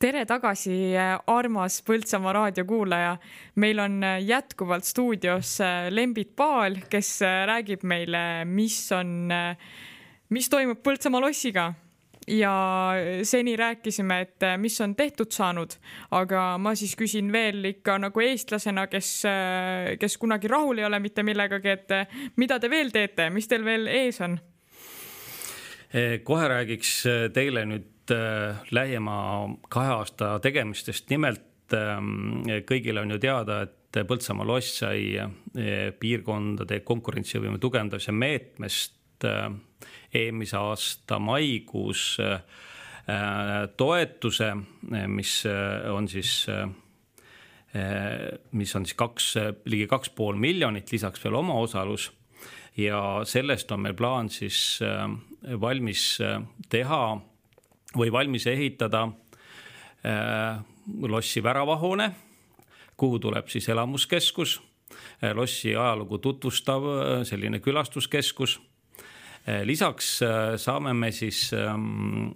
tere tagasi, armas Põltsamaa raadiokuulaja. meil on äh, jätkuvalt stuudios äh, Lembit Paal, kes äh, räägib meile, mis on, mis toimub Põltsamaa lossiga ja seni rääkisime, et mis on tehtud saanud, aga ma siis küsin veel ikka nagu eestlasena, kes, kes kunagi rahul ei ole mitte millegagi, et mida te veel teete, mis teil veel ees on? Eh, kohe räägiks teile nüüd lähima kahe aasta tegemistest, nimelt eh, kõigile on ju teada, et Põltsamaa loss sai eh, piirkondade konkurentsivõime tugevdamise meetmest eh, eelmise aasta maikuus toetuse, mis on siis mis on siis kaks, ligi kaks pool miljonit, lisaks veel omaosalus. Ja sellest on meil plaan siis äh, valmis äh, teha või valmis ehitada äh, lossi väravahoone, kuhu tuleb siis elamuskeskus, lossi ajalugu tutvustav selline külastuskeskus. lisaks saame me siis ähm,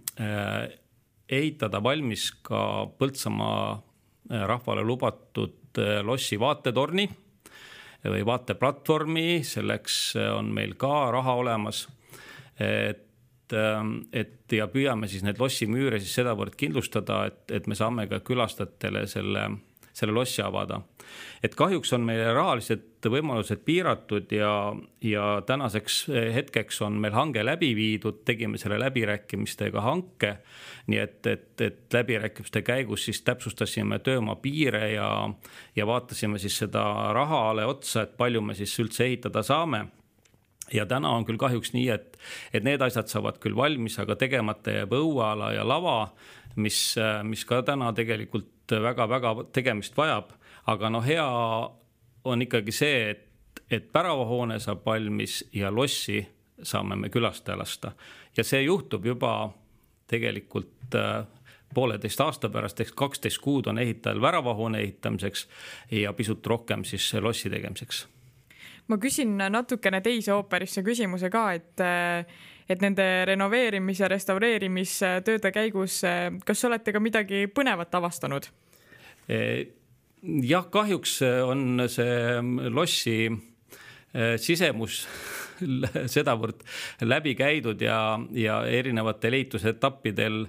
ehitada valmis ka Põltsamaa rahvale lubatud lossi vaatetorni või vaateplatvormi, selleks on meil ka raha olemas. et, et ja püüame siis neid lossimüüre siis sedavõrd kindlustada, et, et me saame ka külastajatele selle, selle lossi avada. et kahjuks on meie rahalised võimalused piiratud ja, ja tänaseks hetkeks on meil hange läbi viidud, tegime selle läbirääkimistega hanke. nii et, et, et läbirääkimiste käigus siis täpsustasime töömaa piire ja, ja vaatasime siis seda rahale otsa, et palju me siis üldse ehitada saame ja täna on küll kahjuks nii, et, et need asjad saavad küll valmis, aga tegemata jääb õueala ja lava, mis, mis ka täna tegelikult väga-väga tegemist vajab. aga noh, hea on ikkagi see, et, et päravahoone saab valmis ja lossi saame me külastaja lasta. ja see juhtub juba tegelikult äh, pooleteist aasta pärast, ehk kaksteist kuud on ehitajal väravahoone ehitamiseks ja pisut rohkem siis lossi tegemiseks ma küsin natukene teise ooperisse küsimuse ka, et, et nende renoveerimis- ja restaureerimistööde käigus, kas olete ka midagi põnevat avastanud? jah, kahjuks on see lossi sisemus sedavõrd läbi käidud ja, ja erinevatel ehitusetappidel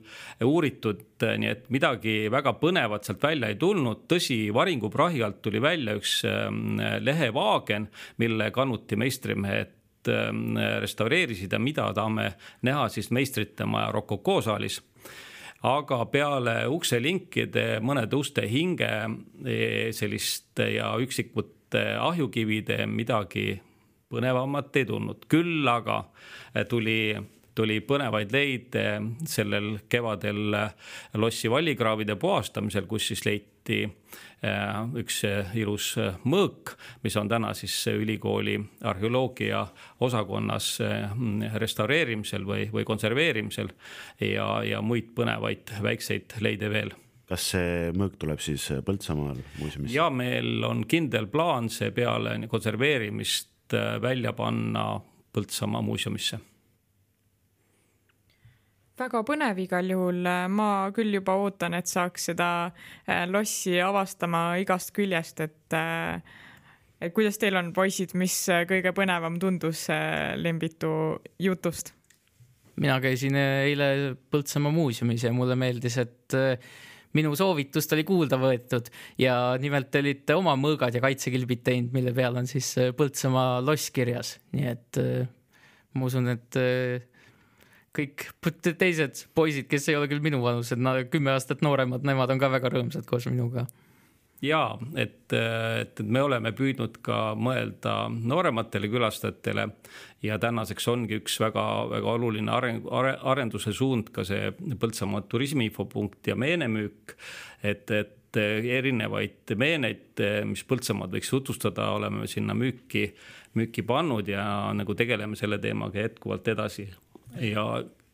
uuritud, nii et midagi väga põnevat sealt välja ei tulnud. tõsi, varinguprahi alt tuli välja üks lehevaagen, mille kannuti meistrimehed restaureerisid ja mida tahame näha siis meistrite maja Rokoko saalis aga peale ukselinkide, mõnede uste hinge sellist ja üksikute ahjukivide midagi põnevamat ei tulnud, küll aga tuli, tuli põnevaid leide sellel kevadel lossi vallikraavide puhastamisel, kus siis leiti üks ilus mõõk, mis on täna siis ülikooli arheoloogia osakonnas restaureerimisel või, või konserveerimisel ja, ja muid põnevaid väikseid leide veel kas see mõõk tuleb siis Põltsamaal muuseumisse? ja meil on kindel plaan see peale konserveerimist välja panna Põltsamaa muuseumisse. väga põnev igal juhul, ma küll juba ootan, et saaks seda äh, lossi avastama igast küljest, et äh, et kuidas teil on, poisid, mis äh, kõige põnevam tundus Lembitu jutust? mina käisin eile Põltsamaa muuseumis ja mulle meeldis, et minu soovitust oli kuulda võetud ja nimelt te olite oma mõõgad ja kaitsekilbid teinud, mille peal on siis Põltsamaa loss kirjas, nii et ma usun, et kõik teised poisid, kes ei ole küll minu vanused, kümme aastat nooremad, nemad on ka väga rõõmsad koos minuga ja et, et, me oleme püüdnud ka mõelda noorematele külastajatele ja tänaseks ongi üks väga-väga oluline areng, arenduse suund ka see Põltsamaa turismiinfopunkt ja meenemüük. et, et erinevaid meeneid, mis Põltsamaad võiks tutvustada, oleme sinna müüki, müüki pannud ja nagu tegeleme selle teemaga jätkuvalt edasi ja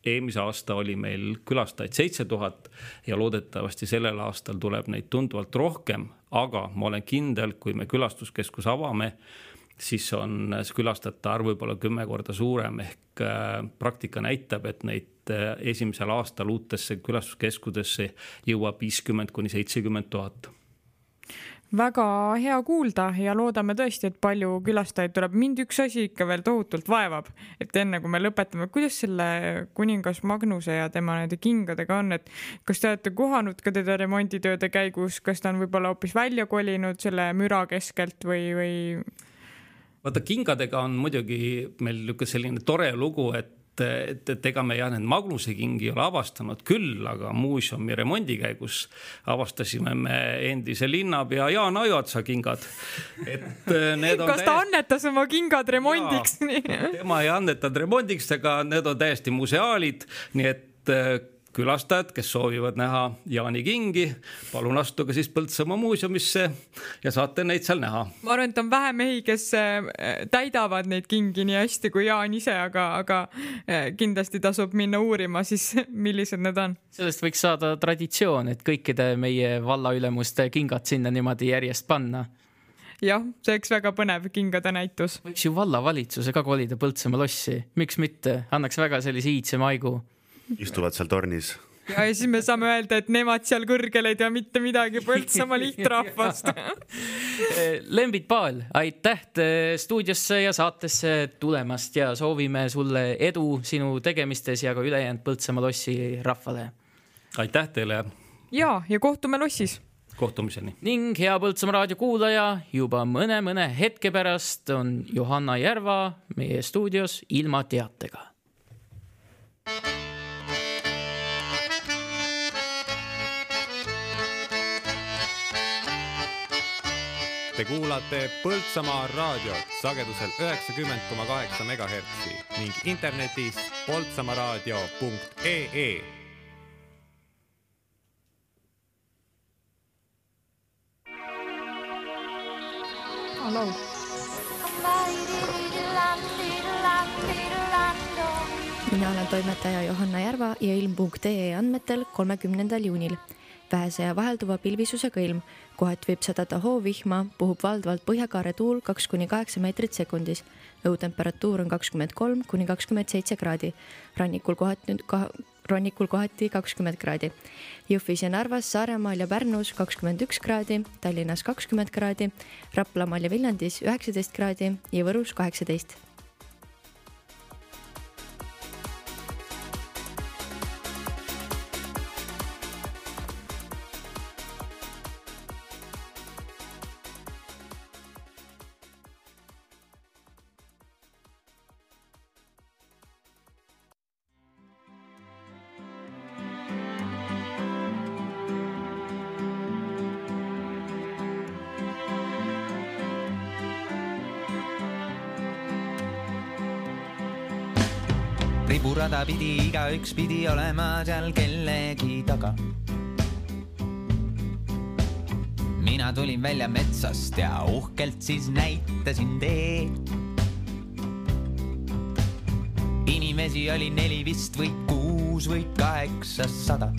eelmise aasta oli meil külastajaid seitse tuhat ja loodetavasti sellel aastal tuleb neid tunduvalt rohkem, aga ma olen kindel, kui me külastuskeskuse avame, siis on külastajate arv võib-olla kümme korda suurem, ehk äh, praktika näitab, et neid äh, esimesel aastal uutesse külastuskeskudesse jõuab viiskümmend kuni seitsekümmend tuhat väga hea kuulda ja loodame tõesti, et palju külastajaid tuleb. mind üks asi ikka veel tohutult vaevab, et enne kui me lõpetame, kuidas selle kuningas Magnuse ja tema nende kingadega on, et kas te olete kohanud ka teda remonditööde käigus, kas ta on võib-olla hoopis välja kolinud selle müra keskelt või, või? vaata, kingadega on muidugi meil niisugune selline tore lugu, et et, et ega me jah, need Magnuse kingi ei ole avastanud küll, aga muuseumi remondi käigus avastasime me endise linnapea Jaan Ajoatsa kingad. et äh, need on kas ta täiesti... annetas oma kingad remondiks? tema ei annetanud remondiks, aga need on täiesti museaalid, nii et äh, külastajad, kes soovivad näha Jaani kingi, palun astuge siis Põltsamaa muuseumisse ja saate neid seal näha. ma arvan, et on vähe mehi, kes äh, täidavad neid kingi nii hästi kui Jaan ise, aga, aga äh, kindlasti tasub minna uurima siis, millised need on. sellest võiks saada traditsioon, et kõikide meie vallaülemuste kingad sinna niimoodi järjest panna jah, see oleks väga põnev kingade näitus. võiks ju vallavalitsuse ka kolida Põltsamaa lossi, miks mitte, annaks väga sellise iidsema aigu istuvad seal tornis. ja, siis me saame öelda, et nemad seal kõrgel ei tea mitte midagi Põltsamaa lihtrahvast Lembit Paal, aitäh stuudiosse ja saatesse tulemast ja soovime sulle edu sinu tegemistes ja ka ülejäänud Põltsamaa lossi rahvale. aitäh teile. ja, ja kohtume lossis kohtumiseni. ning hea Põltsamaa raadio kuulaja, juba mõne-mõne hetke pärast on Johanna Järva meie stuudios ilma teatega. Te kuulate Põltsamaa raadiot sagedusel üheksakümmend koma kaheksa megahertsi ning internetis poltsamaaraadio.ee. laul. mina olen toimetaja Johanna Järva ja ilm.ee andmetel kolmekümnendal juunil vähese ja vahelduva pilvisusega ilm. kohati võib sadada hoovihma, puhub valdavalt põhjakaare tuul kaks kuni kaheksa meetrit sekundis. õhutemperatuur on kakskümmend kolm kuni kakskümmend seitse kraadi. rannikul kohati, rannikul kohati kakskümmend kraadi. Jõhvis ja Narvas, Saaremaal ja Pärnus kakskümmend üks kraadi, Tallinnas kakskümmend kraadi, Raplamaal ja Viljandis üheksateist kraadi ja Võrus kaheksateist pidi igaüks pidi olema seal kellegi taga. mina tulin välja metsast ja uhkelt siis näitasin teed. inimesi oli neli vist või kuus või kaheksasada.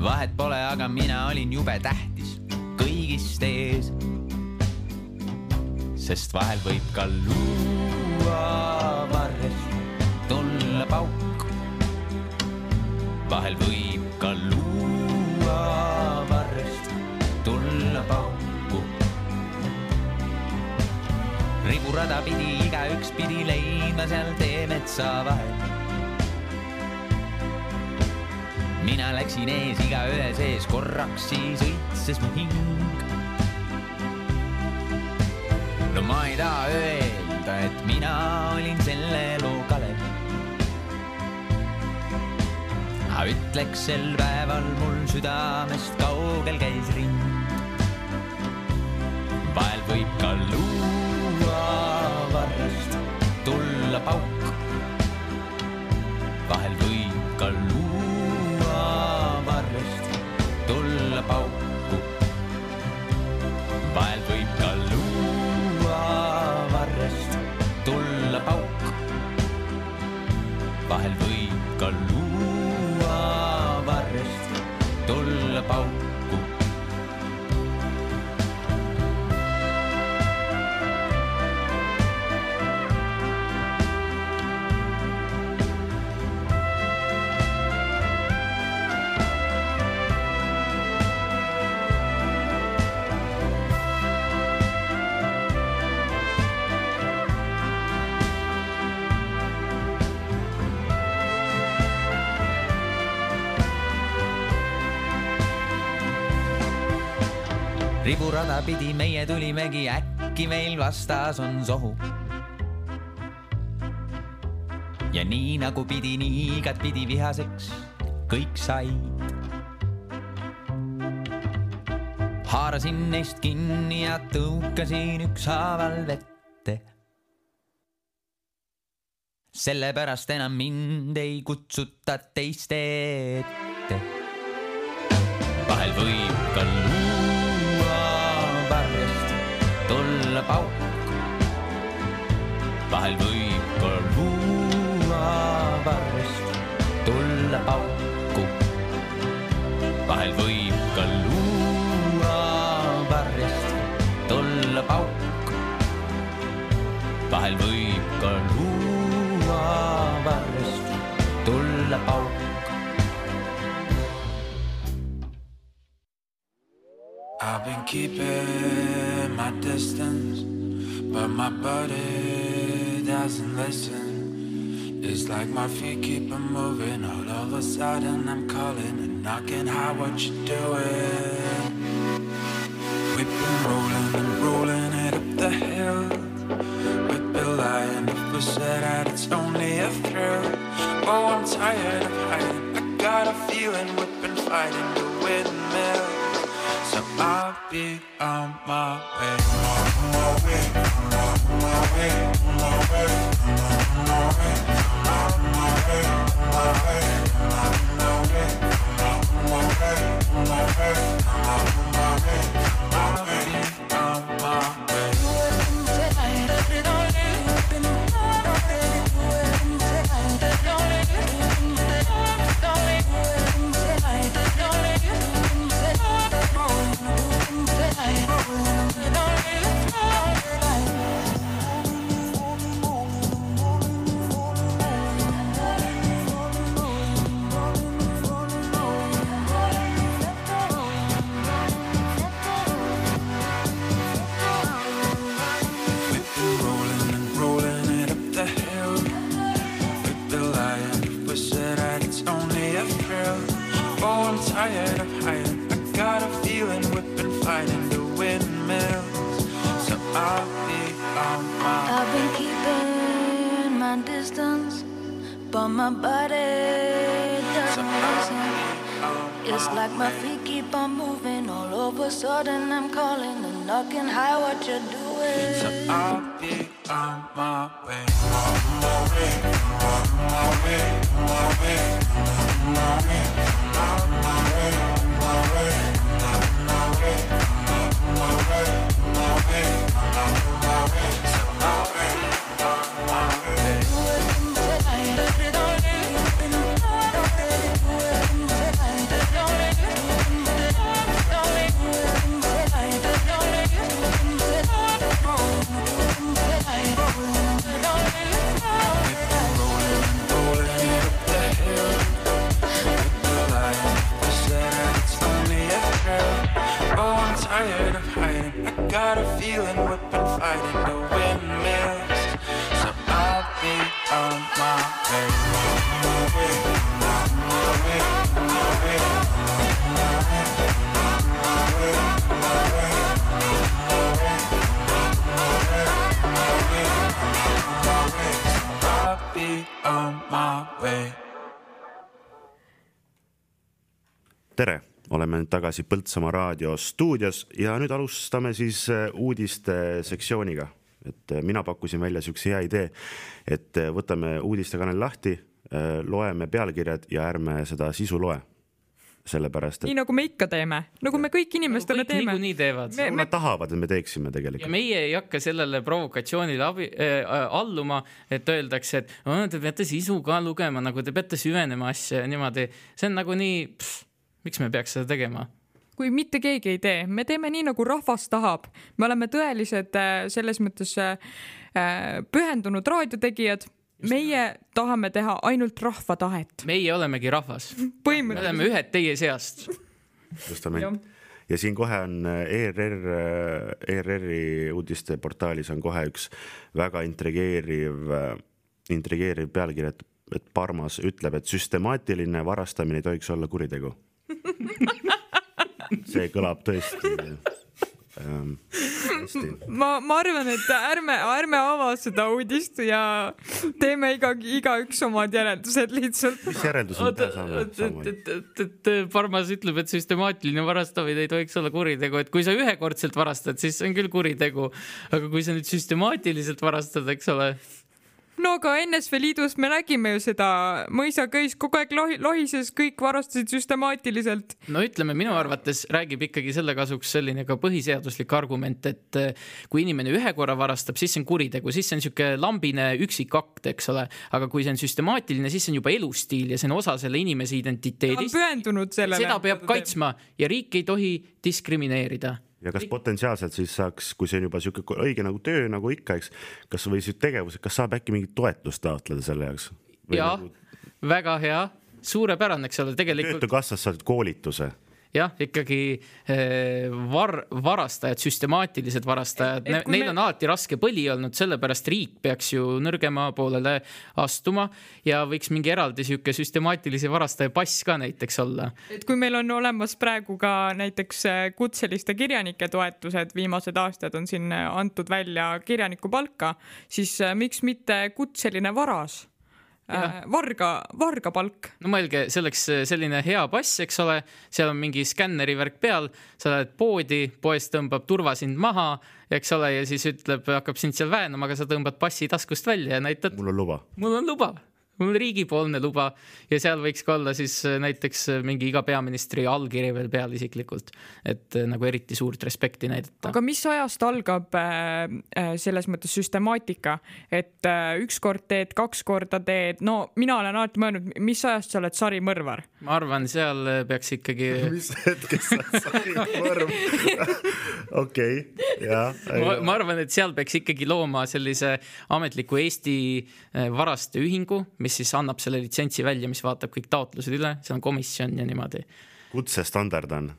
vahet pole, aga mina olin jube tähtis kõigist ees. sest vahel võib ka luua pauk. vahel võib ka luua varrest tulla pauku. riburada pidi igaüks pidi leidma seal tee metsa vahel. mina läksin ees igaühe sees korraks, siis õitses mu hing. no ma ei taha öelda, et mina olin selle ütleks sel päeval mul südamest kaugel käis ring. vahel võib ka luua varrest tulla pauk. Riburada pidi meie tulimegi, äkki meil vastas on sohu. ja nii nagu pidi, nii igatpidi vihaseks kõik said. haarasin neist kinni ja tõukasin ükshaaval vette. sellepärast enam mind ei kutsuta teiste ette. vahel võib ka luua tulla pauk. vahel võib ka luua varjast tulla pauku. vahel võib ka luua varjast tulla pauk. vahel võib ka luua varjast tulla pauk. I've been keeping my distance, but my body doesn't listen. It's like my feet keep on moving. All of a sudden, I'm calling and knocking. How what you doing? We've been rolling and rolling it up the hill. We've been lying if we said that it's only a thrill. Oh, I'm tired of hiding. I got a feeling we've been fighting the windmill. So I'll be on my way. On my way. On my way. On my way. On my way. On my way. On my way. On my way. On my way. On my way. On my way. I'm tired of hiding. I got a feeling we've been fighting the windmills. So I'll be on my I've been keeping my distance, but my body doesn't listen. It's like my feet keep on moving. All of a sudden, I'm calling and knocking. Hi, what you doing? So I'll be on my way. On my way. On my way. On my way. On my way. Thank you. my way, my way, my my way, my my way, my my way, my way, tired of hiding. I got a feeling we've been fighting the windmills. So I'll be on my way. My way, my way, my way, my way. I'll be on my way. tere oleme nüüd tagasi Põltsamaa raadio stuudios ja nüüd alustame siis äh, uudiste sektsiooniga. et äh, mina pakkusin välja siukse hea idee, et äh, võtame uudistekanali lahti, loeme pealkirjad ja ärme seda sisu loe. sellepärast, nii et nagu me ikka teeme, nagu me kõik inimestele teeme. niikuinii teevad. Me- nad tahavad, et me teeksime ja tegelikult. meie ei hakka sellele provokatsioonile abi äh,, alluma, et öeldakse, et te peate sisu ka lugema, nagu te peate süvenema asja ja niimoodi. see on nagunii, miks me peaks seda tegema? kui mitte keegi ei tee, me teeme nii, nagu rahvas tahab. me oleme tõelised äh, selles mõttes äh, pühendunud raadiotegijad. meie tahame teha ainult rahva tahet. meie olemegi rahvas. me oleme ühed teie seast. justament. ja siin kohe on äh, ERR, ERR-i uudisteportaalis on kohe üks väga intrigeeriv, intrigeeriv pealkiri, et, et Parmas ütleb, et süstemaatiline varastamine ei tohiks olla kuritegu. see kõlab tõesti ähm, ma, ma arvan, et ärme, ärme ava seda uudist ja teeme iga, igaüks omad järeldused lihtsalt. mis järeldused me täna saame, et, et, et Parmas ütleb, et süstemaatiline varastamine ei tohiks olla kuritegu, et kui sa ühekordselt varastad, siis see on küll kuritegu. aga kui sa nüüd süstemaatiliselt varastad, eks ole, no aga NSV Liidus me nägime ju seda, mõisaköis kogu aeg lohi, lohises, kõik varastasid süstemaatiliselt. no ütleme, minu arvates räägib ikkagi selle kasuks selline ka põhiseaduslik argument, et eh, kui inimene ühe korra varastab, siis see on kuritegu, siis see on niisugune lambine üksikakt, eks ole. aga kui see on süstemaatiline, siis see on juba elustiil ja see on osa selle inimese ta on identiteedist. pühendunud sellele. seda peab kaitsma ja riik ei tohi diskrimineerida ja kas potentsiaalselt siis saaks, kui see on juba sihuke õige nagu töö nagu ikka, eks, kas või see tegevus, kas saab äkki mingit toetust taotleda selle jaoks? ja nagu väga hea, suurepärane, eks ole, tegelikult töötukassast saad koolituse. jah, ikkagi eh, var-, varastajad, süstemaatilised varastajad et, kui neil me- on alati raske põli olnud, sellepärast riik peaks ju nõrgema poolele astuma ja võiks mingi eraldi sihuke süstemaatilise varastaja pass ka näiteks olla. et kui meil on olemas praegu ka näiteks kutseliste kirjanike toetused, viimased aastad on siin antud välja kirjanikupalka, siis äh, miks mitte kutseline varas? varga, vargapalk. no mõelge, selleks eh, selline hea pass, eks ole, seal on mingi skänneri värk peal, sa lähed poodi, poes tõmbab turva sind maha, eks ole, ja siis ütleb, hakkab sind seal väänama, aga sa tõmbad passi taskust välja ja näitad, mul on luba. mul on luba, mul on riigipoolne luba ja seal võiks ka olla siis äh, näiteks äh, mingi iga peaministri allkiri veel peal isiklikult, et äh, nagu eriti suurt respekti näidata. aga mis ajast algab selles mõttes süstemaatika, et äh, ükskord teed, kaks korda teed, no mina olen alati mõelnud, mis ajast sa oled sarimõrvar? ma arvan, seal peaks ikkagi, mis hetkest sa said mõrv? okei, ja. ma, arvan, et seal peaks ikkagi looma sellise ametliku Eesti äh, varasteühingu, mis siis annab selle litsentsi välja, mis vaatab kõik taotlused üle, seal on komisjon ja niimoodi kutsestandard on.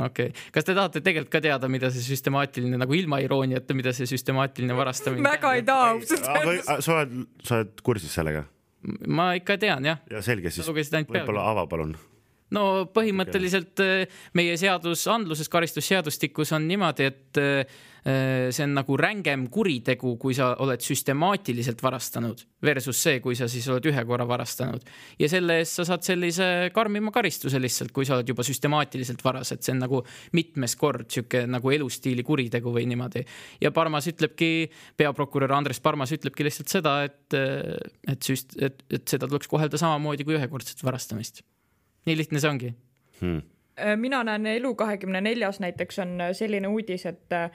okei okay., kas te tahate tegelikult ka teada, mida see süstemaatiline nagu ilma irooniata, mida see süstemaatiline varastamine väga ei taha ausalt öeldes. sa oled, sa oled kursis sellega? ma ikka tean jah, ja selge siis, võib-olla ava palun. No põhimõtteliselt okay. meie seadusandluses, karistusseadustikus on niimoodi, et äh, see on nagu rängem kuritegu, kui sa oled süstemaatiliselt varastanud versus see, kui sa siis oled ühe korra varastanud. ja selle eest sa saad sellise karmima karistuse lihtsalt, kui sa oled juba süstemaatiliselt varas, et see on nagu mitmes kord sihuke nagu elustiili kuritegu või niimoodi. ja Parmas ütlebki, peaprokurör Andres Parmas ütlebki lihtsalt seda, et, et süst-, et, et seda tuleks kohelda samamoodi kui ühekordset varastamist. Nii lihtne see ongi hmm.. mina näen Elu kahekümne neljas näiteks on selline uudis, et äh,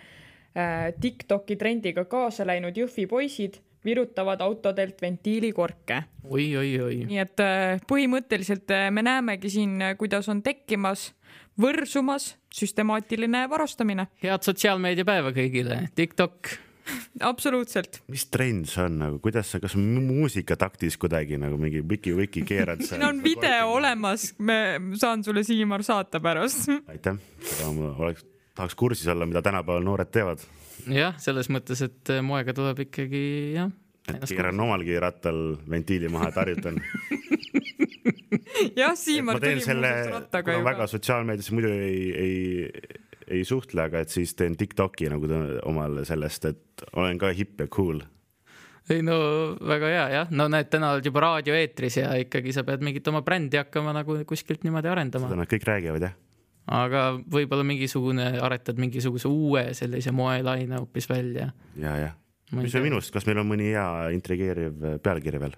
Tiktoki trendiga kaasa läinud Jõhvi poisid virutavad autodelt ventiilikorke. oi, oi, oi. nii et äh, põhimõtteliselt äh, me näemegi siin, kuidas on tekkimas, võrsumas süstemaatiline varastamine. head sotsiaalmeediapäeva kõigile, Tiktok. absoluutselt. mis trend see on nagu, kuidas sa, kas mu- muusikataktis kuidagi nagu mingi viki-viki keerad siin on video olemas, me saan sulle Siimar saata pärast. aitäh, seda ma oleks tahaks kursis olla, mida tänapäeval noored teevad. jah, selles mõttes, et äh, moega tuleb ikkagi jah. et keeran omalgi rattal ventiili maha, et harjutan. jah, ma Siimar tuli selle muuseas, rattaga kuna ju väga sotsiaalmeedias muidu ei, ei, ei suhtle, aga et siis teen Tiktoki nagu ta, omal sellest, et olen ka hipp ja cool. ei no väga hea jah, no näed, täna oled juba raadioeetris ja ikkagi sa pead mingit oma brändi hakkama nagu kuskilt niimoodi arendama seda. nad kõik räägivad jah. aga võib-olla mingisugune, aretad mingisuguse uue sellise moelaine hoopis välja. ja, jah. Mis on minust, kas meil on mõni hea intrigeeriv pealkiri veel?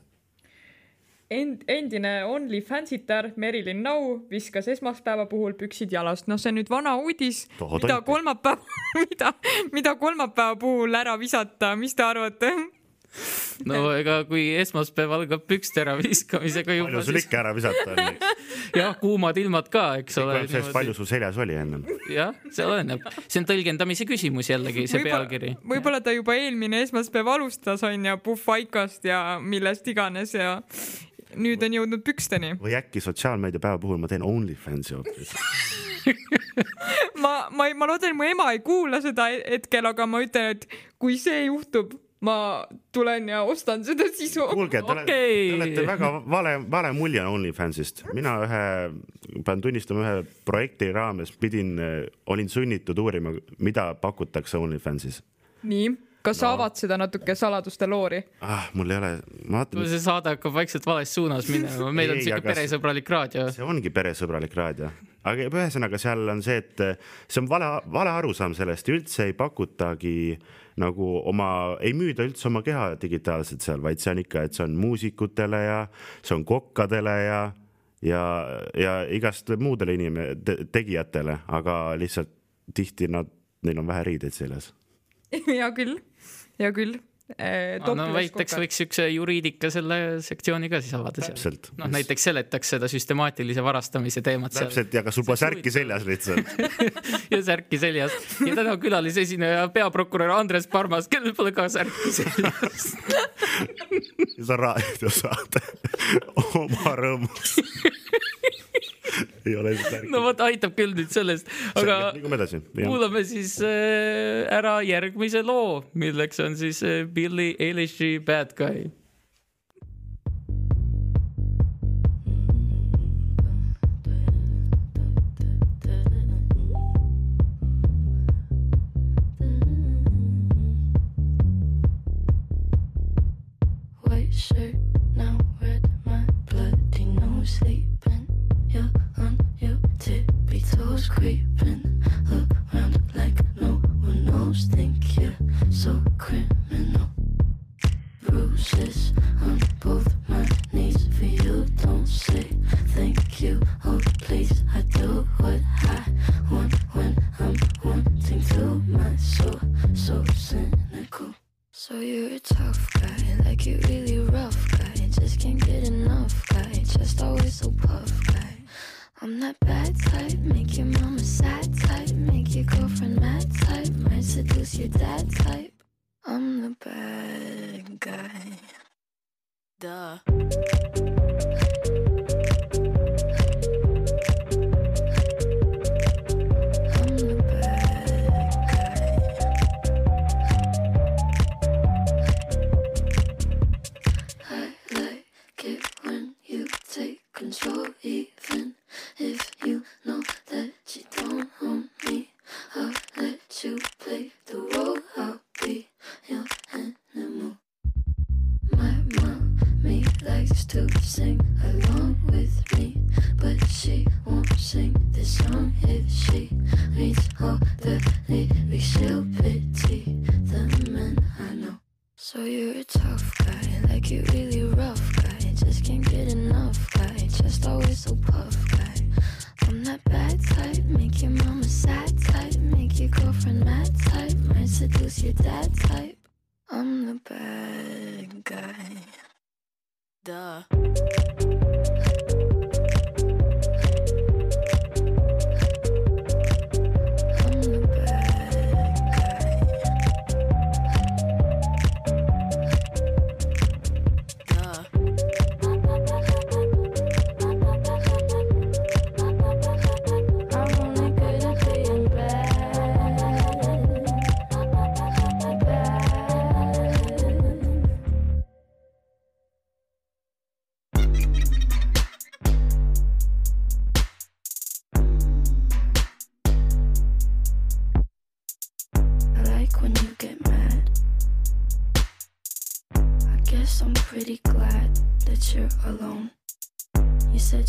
End-, endine OnlyFansitar Merilin Nau viskas esmaspäeva puhul püksid jalast. noh, see on nüüd vana uudis, mida tonti. kolmapäev, mida, mida kolmapäeva puhul ära visata, mis te arvate? no ega kui esmaspäev algab pükste äraviskamisega juba palju sul ikka ära visata on? jah, kuumad ilmad ka, eks ole. palju sul seljas oli ennem. jah, see oleneb, see on tõlgendamise küsimus jällegi, see pealkiri. võib-olla ta juba eelmine esmaspäev alustas, on ju, puhvaikast ja millest iganes ja nüüd on jõudnud püksteni. või äkki sotsiaalmeedia päeva puhul ma teen OnlyFansi hoopis. ma, ma, ma loodan, et mu ema ei kuula seda hetkel, aga ma ütlen, et kui see juhtub, ma tulen ja ostan seda sisu. kuulge, te okay., te olete väga vale, vale mulje on OnlyFansist. mina ühe, pean tunnistama, ühe projekti raames pidin, olin sunnitud uurima, mida pakutakse OnlyFansis. nii, kas sa avad seda natuke saladuste loori? ah, mul ei ole, ma vaatan. see saade hakkab vaikselt vales suunas minema, meil on Ei, siuke aga- peresõbralik raadio. see ongi peresõbralik raadio, aga ühesõnaga seal on see, et see on vale, vale arusaam sellest, üldse ei pakutagi nagu oma, ei müüda üldse oma keha digitaalselt seal, vaid see on ikka, et see on muusikutele ja see on kokkadele ja, ja, ja igast muudele inim-, tegijatele, aga lihtsalt tihti nad, neil on vähe riideid seljas. hea küll, hea küll. no näiteks võiks siukse juriidika selle sektsiooni ka siis avada seal noh, näiteks seletaks seda süstemaatilise varastamise teemat seal täpselt ja kas sul pole särki seljas lihtsalt? ja särki seljas ja täna külalisesineja peaprokurör Andres Parmas, kellel pole ka särki seljas. ja sa raadiosaade oma rõõmus. ei ole särki. no vot, aitab küll nüüd sellest, aga liigume edasi. kuulame siis äh, ära järgmise loo, milleks on siis äh, Billie Eilishi Bad Guy. White shirt, toes, creeping around like no one knows. Think you're so criminal. Bruises on both my knees for you. Don't say thank you. Oh, please, I do what I want when I'm wanting to. My soul, so cynical. So you're a tough guy, like you really rough guy. Just can't get enough guy, just always so puff guy. I'm that bad seduce your dad type. I'm the bad guy. Duh.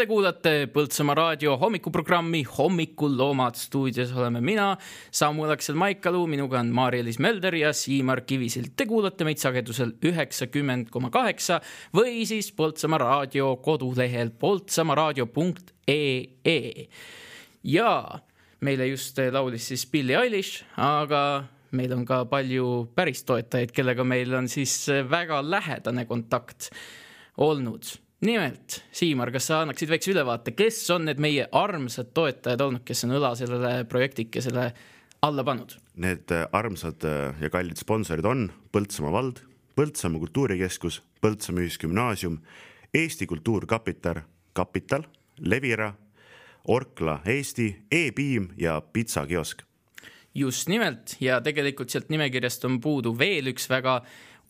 Ja te kuulate Põltsamaa raadio hommikuprogrammi Hommikul loomad. stuudios oleme mina, Samuel Aksel Maikalu, minuga on Maarja-Liis Mölder ja Siimar Kivisild. Te kuulate meid sagedusel üheksakümmend koma kaheksa või siis Põltsamaa raadio kodulehel poltsamaaraadio.ee. ja meile just laulis siis Billie Eilish, aga meil on ka palju päris toetajaid, kellega meil on siis väga lähedane kontakt olnud nimelt, Siimar, kas sa annaksid väikse ülevaate, kes on need meie armsad toetajad olnud, kes on õla sellele projektikesele alla pannud? Need äh, armsad äh, ja kallid sponsorid on Põltsamaa vald, Põltsamaa kultuurikeskus, Põltsamaa Ühisgümnaasium, Eesti Kultuurkapital, Kapital, Levira, Orkla Eesti e, E-piim ja pitsakiosk. just nimelt ja tegelikult sealt nimekirjast on puudu veel üks väga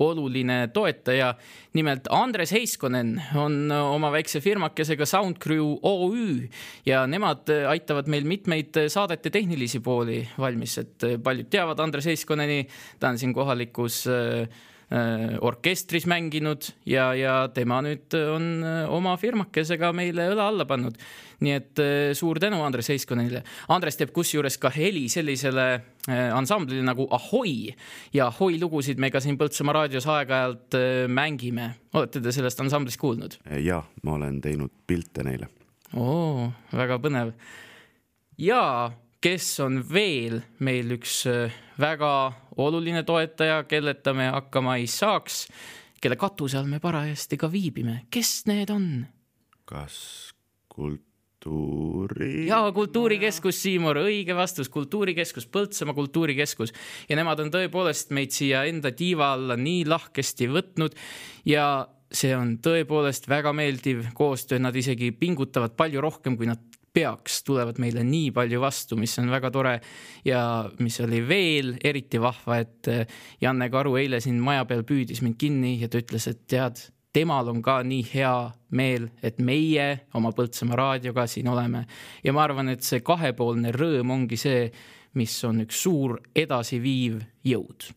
oluline toetaja. nimelt Andres Heiskonen on oma väikse firmakesega Soundcrew OÜ ja nemad aitavad meil mitmeid saadete tehnilisi pooli valmis, et paljud teavad Andres Heiskoneni, ta on siin kohalikus äh, orkestris mänginud ja, ja tema nüüd on äh, oma firmakesega meile õla alla pannud. nii et äh, suur tänu Andres Heiskonenile. Andres teeb kusjuures ka heli sellisele äh, ansamblile nagu Ahoi ja Ahoi lugusid me ka siin Põltsamaa raadios aeg-ajalt äh, mängime. olete te sellest ansamblist kuulnud? ja ma olen teinud pilte neile. oo, väga põnev. ja kes on veel meil üks äh, väga oluline toetaja, kelleta me hakkama ei saaks, kelle katuse all me parajasti ka viibime, kes need on? kas kultuuri? ja Kultuurikeskus, Siimur, õige vastus, Kultuurikeskus, Põltsamaa Kultuurikeskus. Ja nemad on tõepoolest meid siia enda tiiva alla nii lahkesti võtnud. Ja see on tõepoolest väga meeldiv koostöö, nad isegi pingutavad palju rohkem, kui nad peaks, tulevad meile nii palju vastu, mis on väga tore. ja mis oli veel eriti vahva, et eh, Janne Karu eile siin maja peal püüdis mind kinni ja ta ütles, et tead, temal on ka nii hea meel, et meie oma Põltsamaa raadioga siin oleme. ja ma arvan, et see kahepoolne rõõm ongi see, mis on üks suur edasiviiv jõud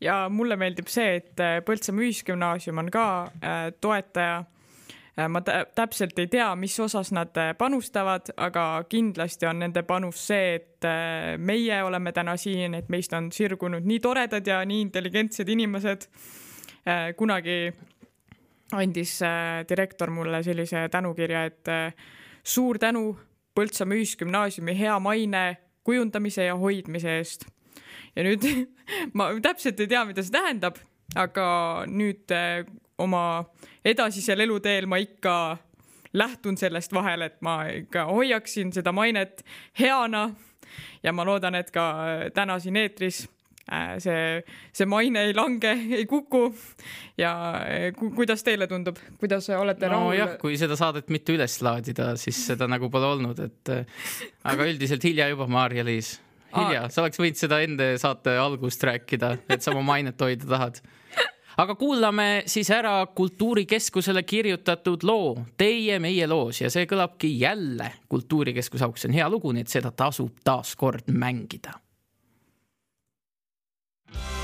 ja mulle meeldib see, et äh, Põltsamaa Ühisgümnaasium on ka äh, toetaja. Ma täpselt ei tea, mis osas nad äh, panustavad, aga kindlasti on nende panus see, et meie oleme täna siin, et meist on sirgunud nii toredad ja nii intelligentsed inimesed. kunagi andis direktor mulle sellise tänukirja, et suur tänu Põltsamaa Ühisgümnaasiumi hea maine kujundamise ja hoidmise eest ja nüüd ma täpselt ei tea, mida see tähendab, aga nüüd äh, oma edasisel eluteel ma ikka lähtun sellest vahel, et ma ikka hoiaksin seda mainet heana. ja ma loodan, et ka täna siin eetris äh, see, see maine ei lange, ei kuku. ja äh, ku, kuidas teile tundub, kuidas olete no rahul? jah, kui seda saadet mitte üles laadida, siis seda nagu pole olnud, et aga üldiselt hilja juba, Maarja-Liis hilja, sa oleks võinud seda enda saate algust rääkida, et sa oma mainet hoida tahad. Aga kuulame siis ära Kultuurikeskusele kirjutatud loo Teie meie loos. Ja see kõlabki jälle Kultuurikeskuse auks, see on hea lugu, nii et seda tasub taaskord mängida. suure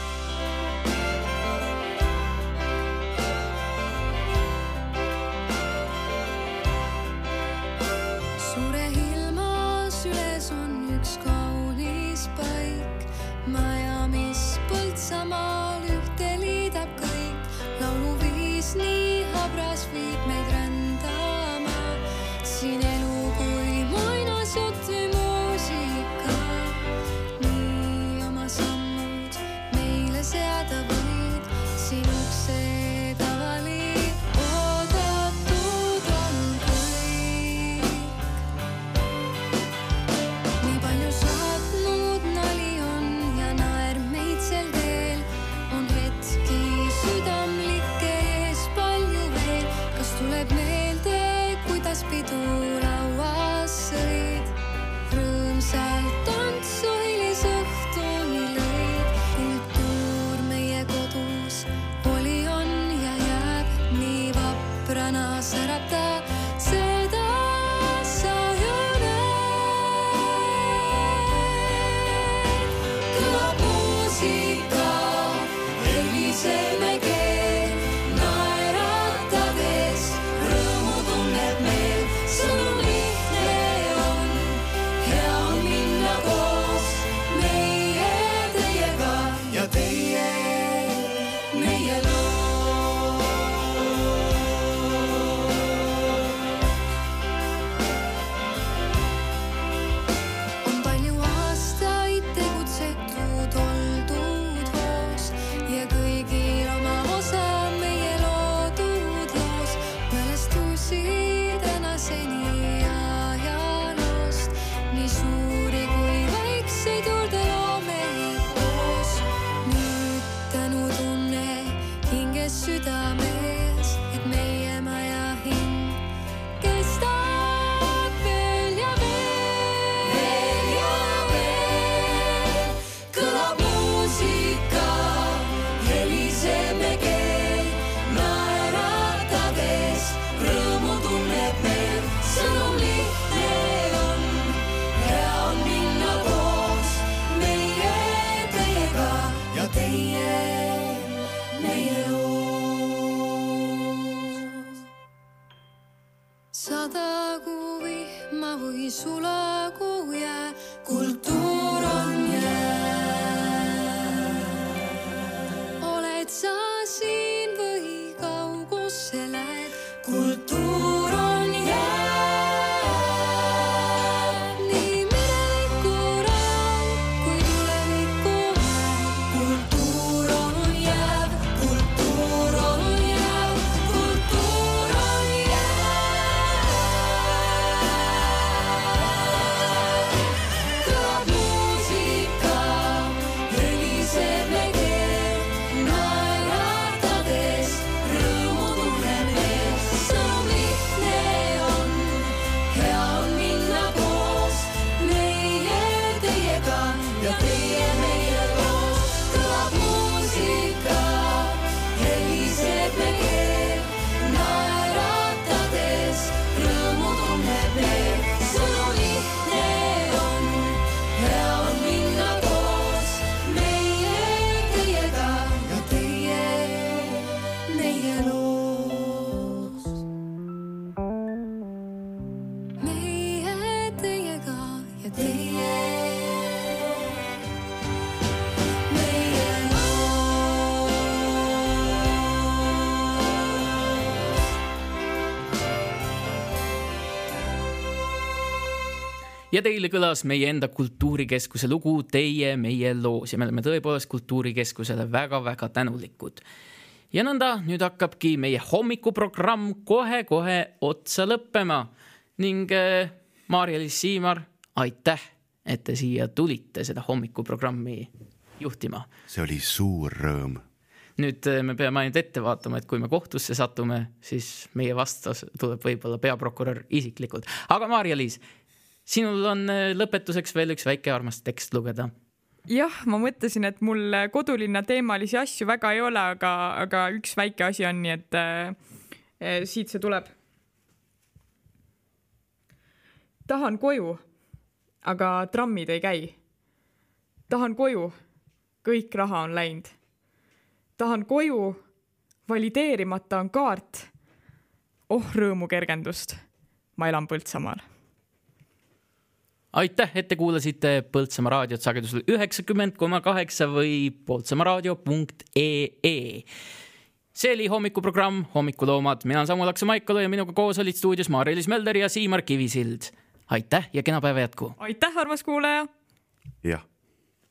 ja teile kõlas meie enda Kultuurikeskuse lugu Teie meie loos ja me oleme tõepoolest Kultuurikeskusele väga-väga tänulikud. ja nõnda, nüüd hakkabki meie hommikuprogramm kohe-kohe otsa lõppema ning äh, Maarja-Liis Siimar, aitäh, et te siia tulite seda hommikuprogrammi juhtima see oli suur rõõm. nüüd äh, me peame ainult ette vaatama, et kui me kohtusse satume, siis meie vastas tuleb võib-olla peaprokurör isiklikult. aga Maarja-Liis, sinul on äh, lõpetuseks veel üks väike armas tekst lugeda. jah, ma mõtlesin, et mul kodulinna teemalisi asju väga ei ole, aga, aga üks väike asi on, nii et äh, siit see tuleb. tahan koju, aga trammid ei käi. tahan koju, kõik raha on läinud. tahan koju, valideerimata on kaart. oh rõõmu kergendust, ma elan Põltsamaal aitäh, et te kuulasite Põltsamaa raadiot sagedusel üheksakümmend koma kaheksa või poltsamaaraadio.ee. see oli hommikuprogramm Hommikuloomad, mina olen Samu Laksa-Maikalu ja minuga koos olid stuudios Maarja-Liis Mölder ja Siimar Kivisild. aitäh ja kena päeva jätku. aitäh, armas kuulaja jah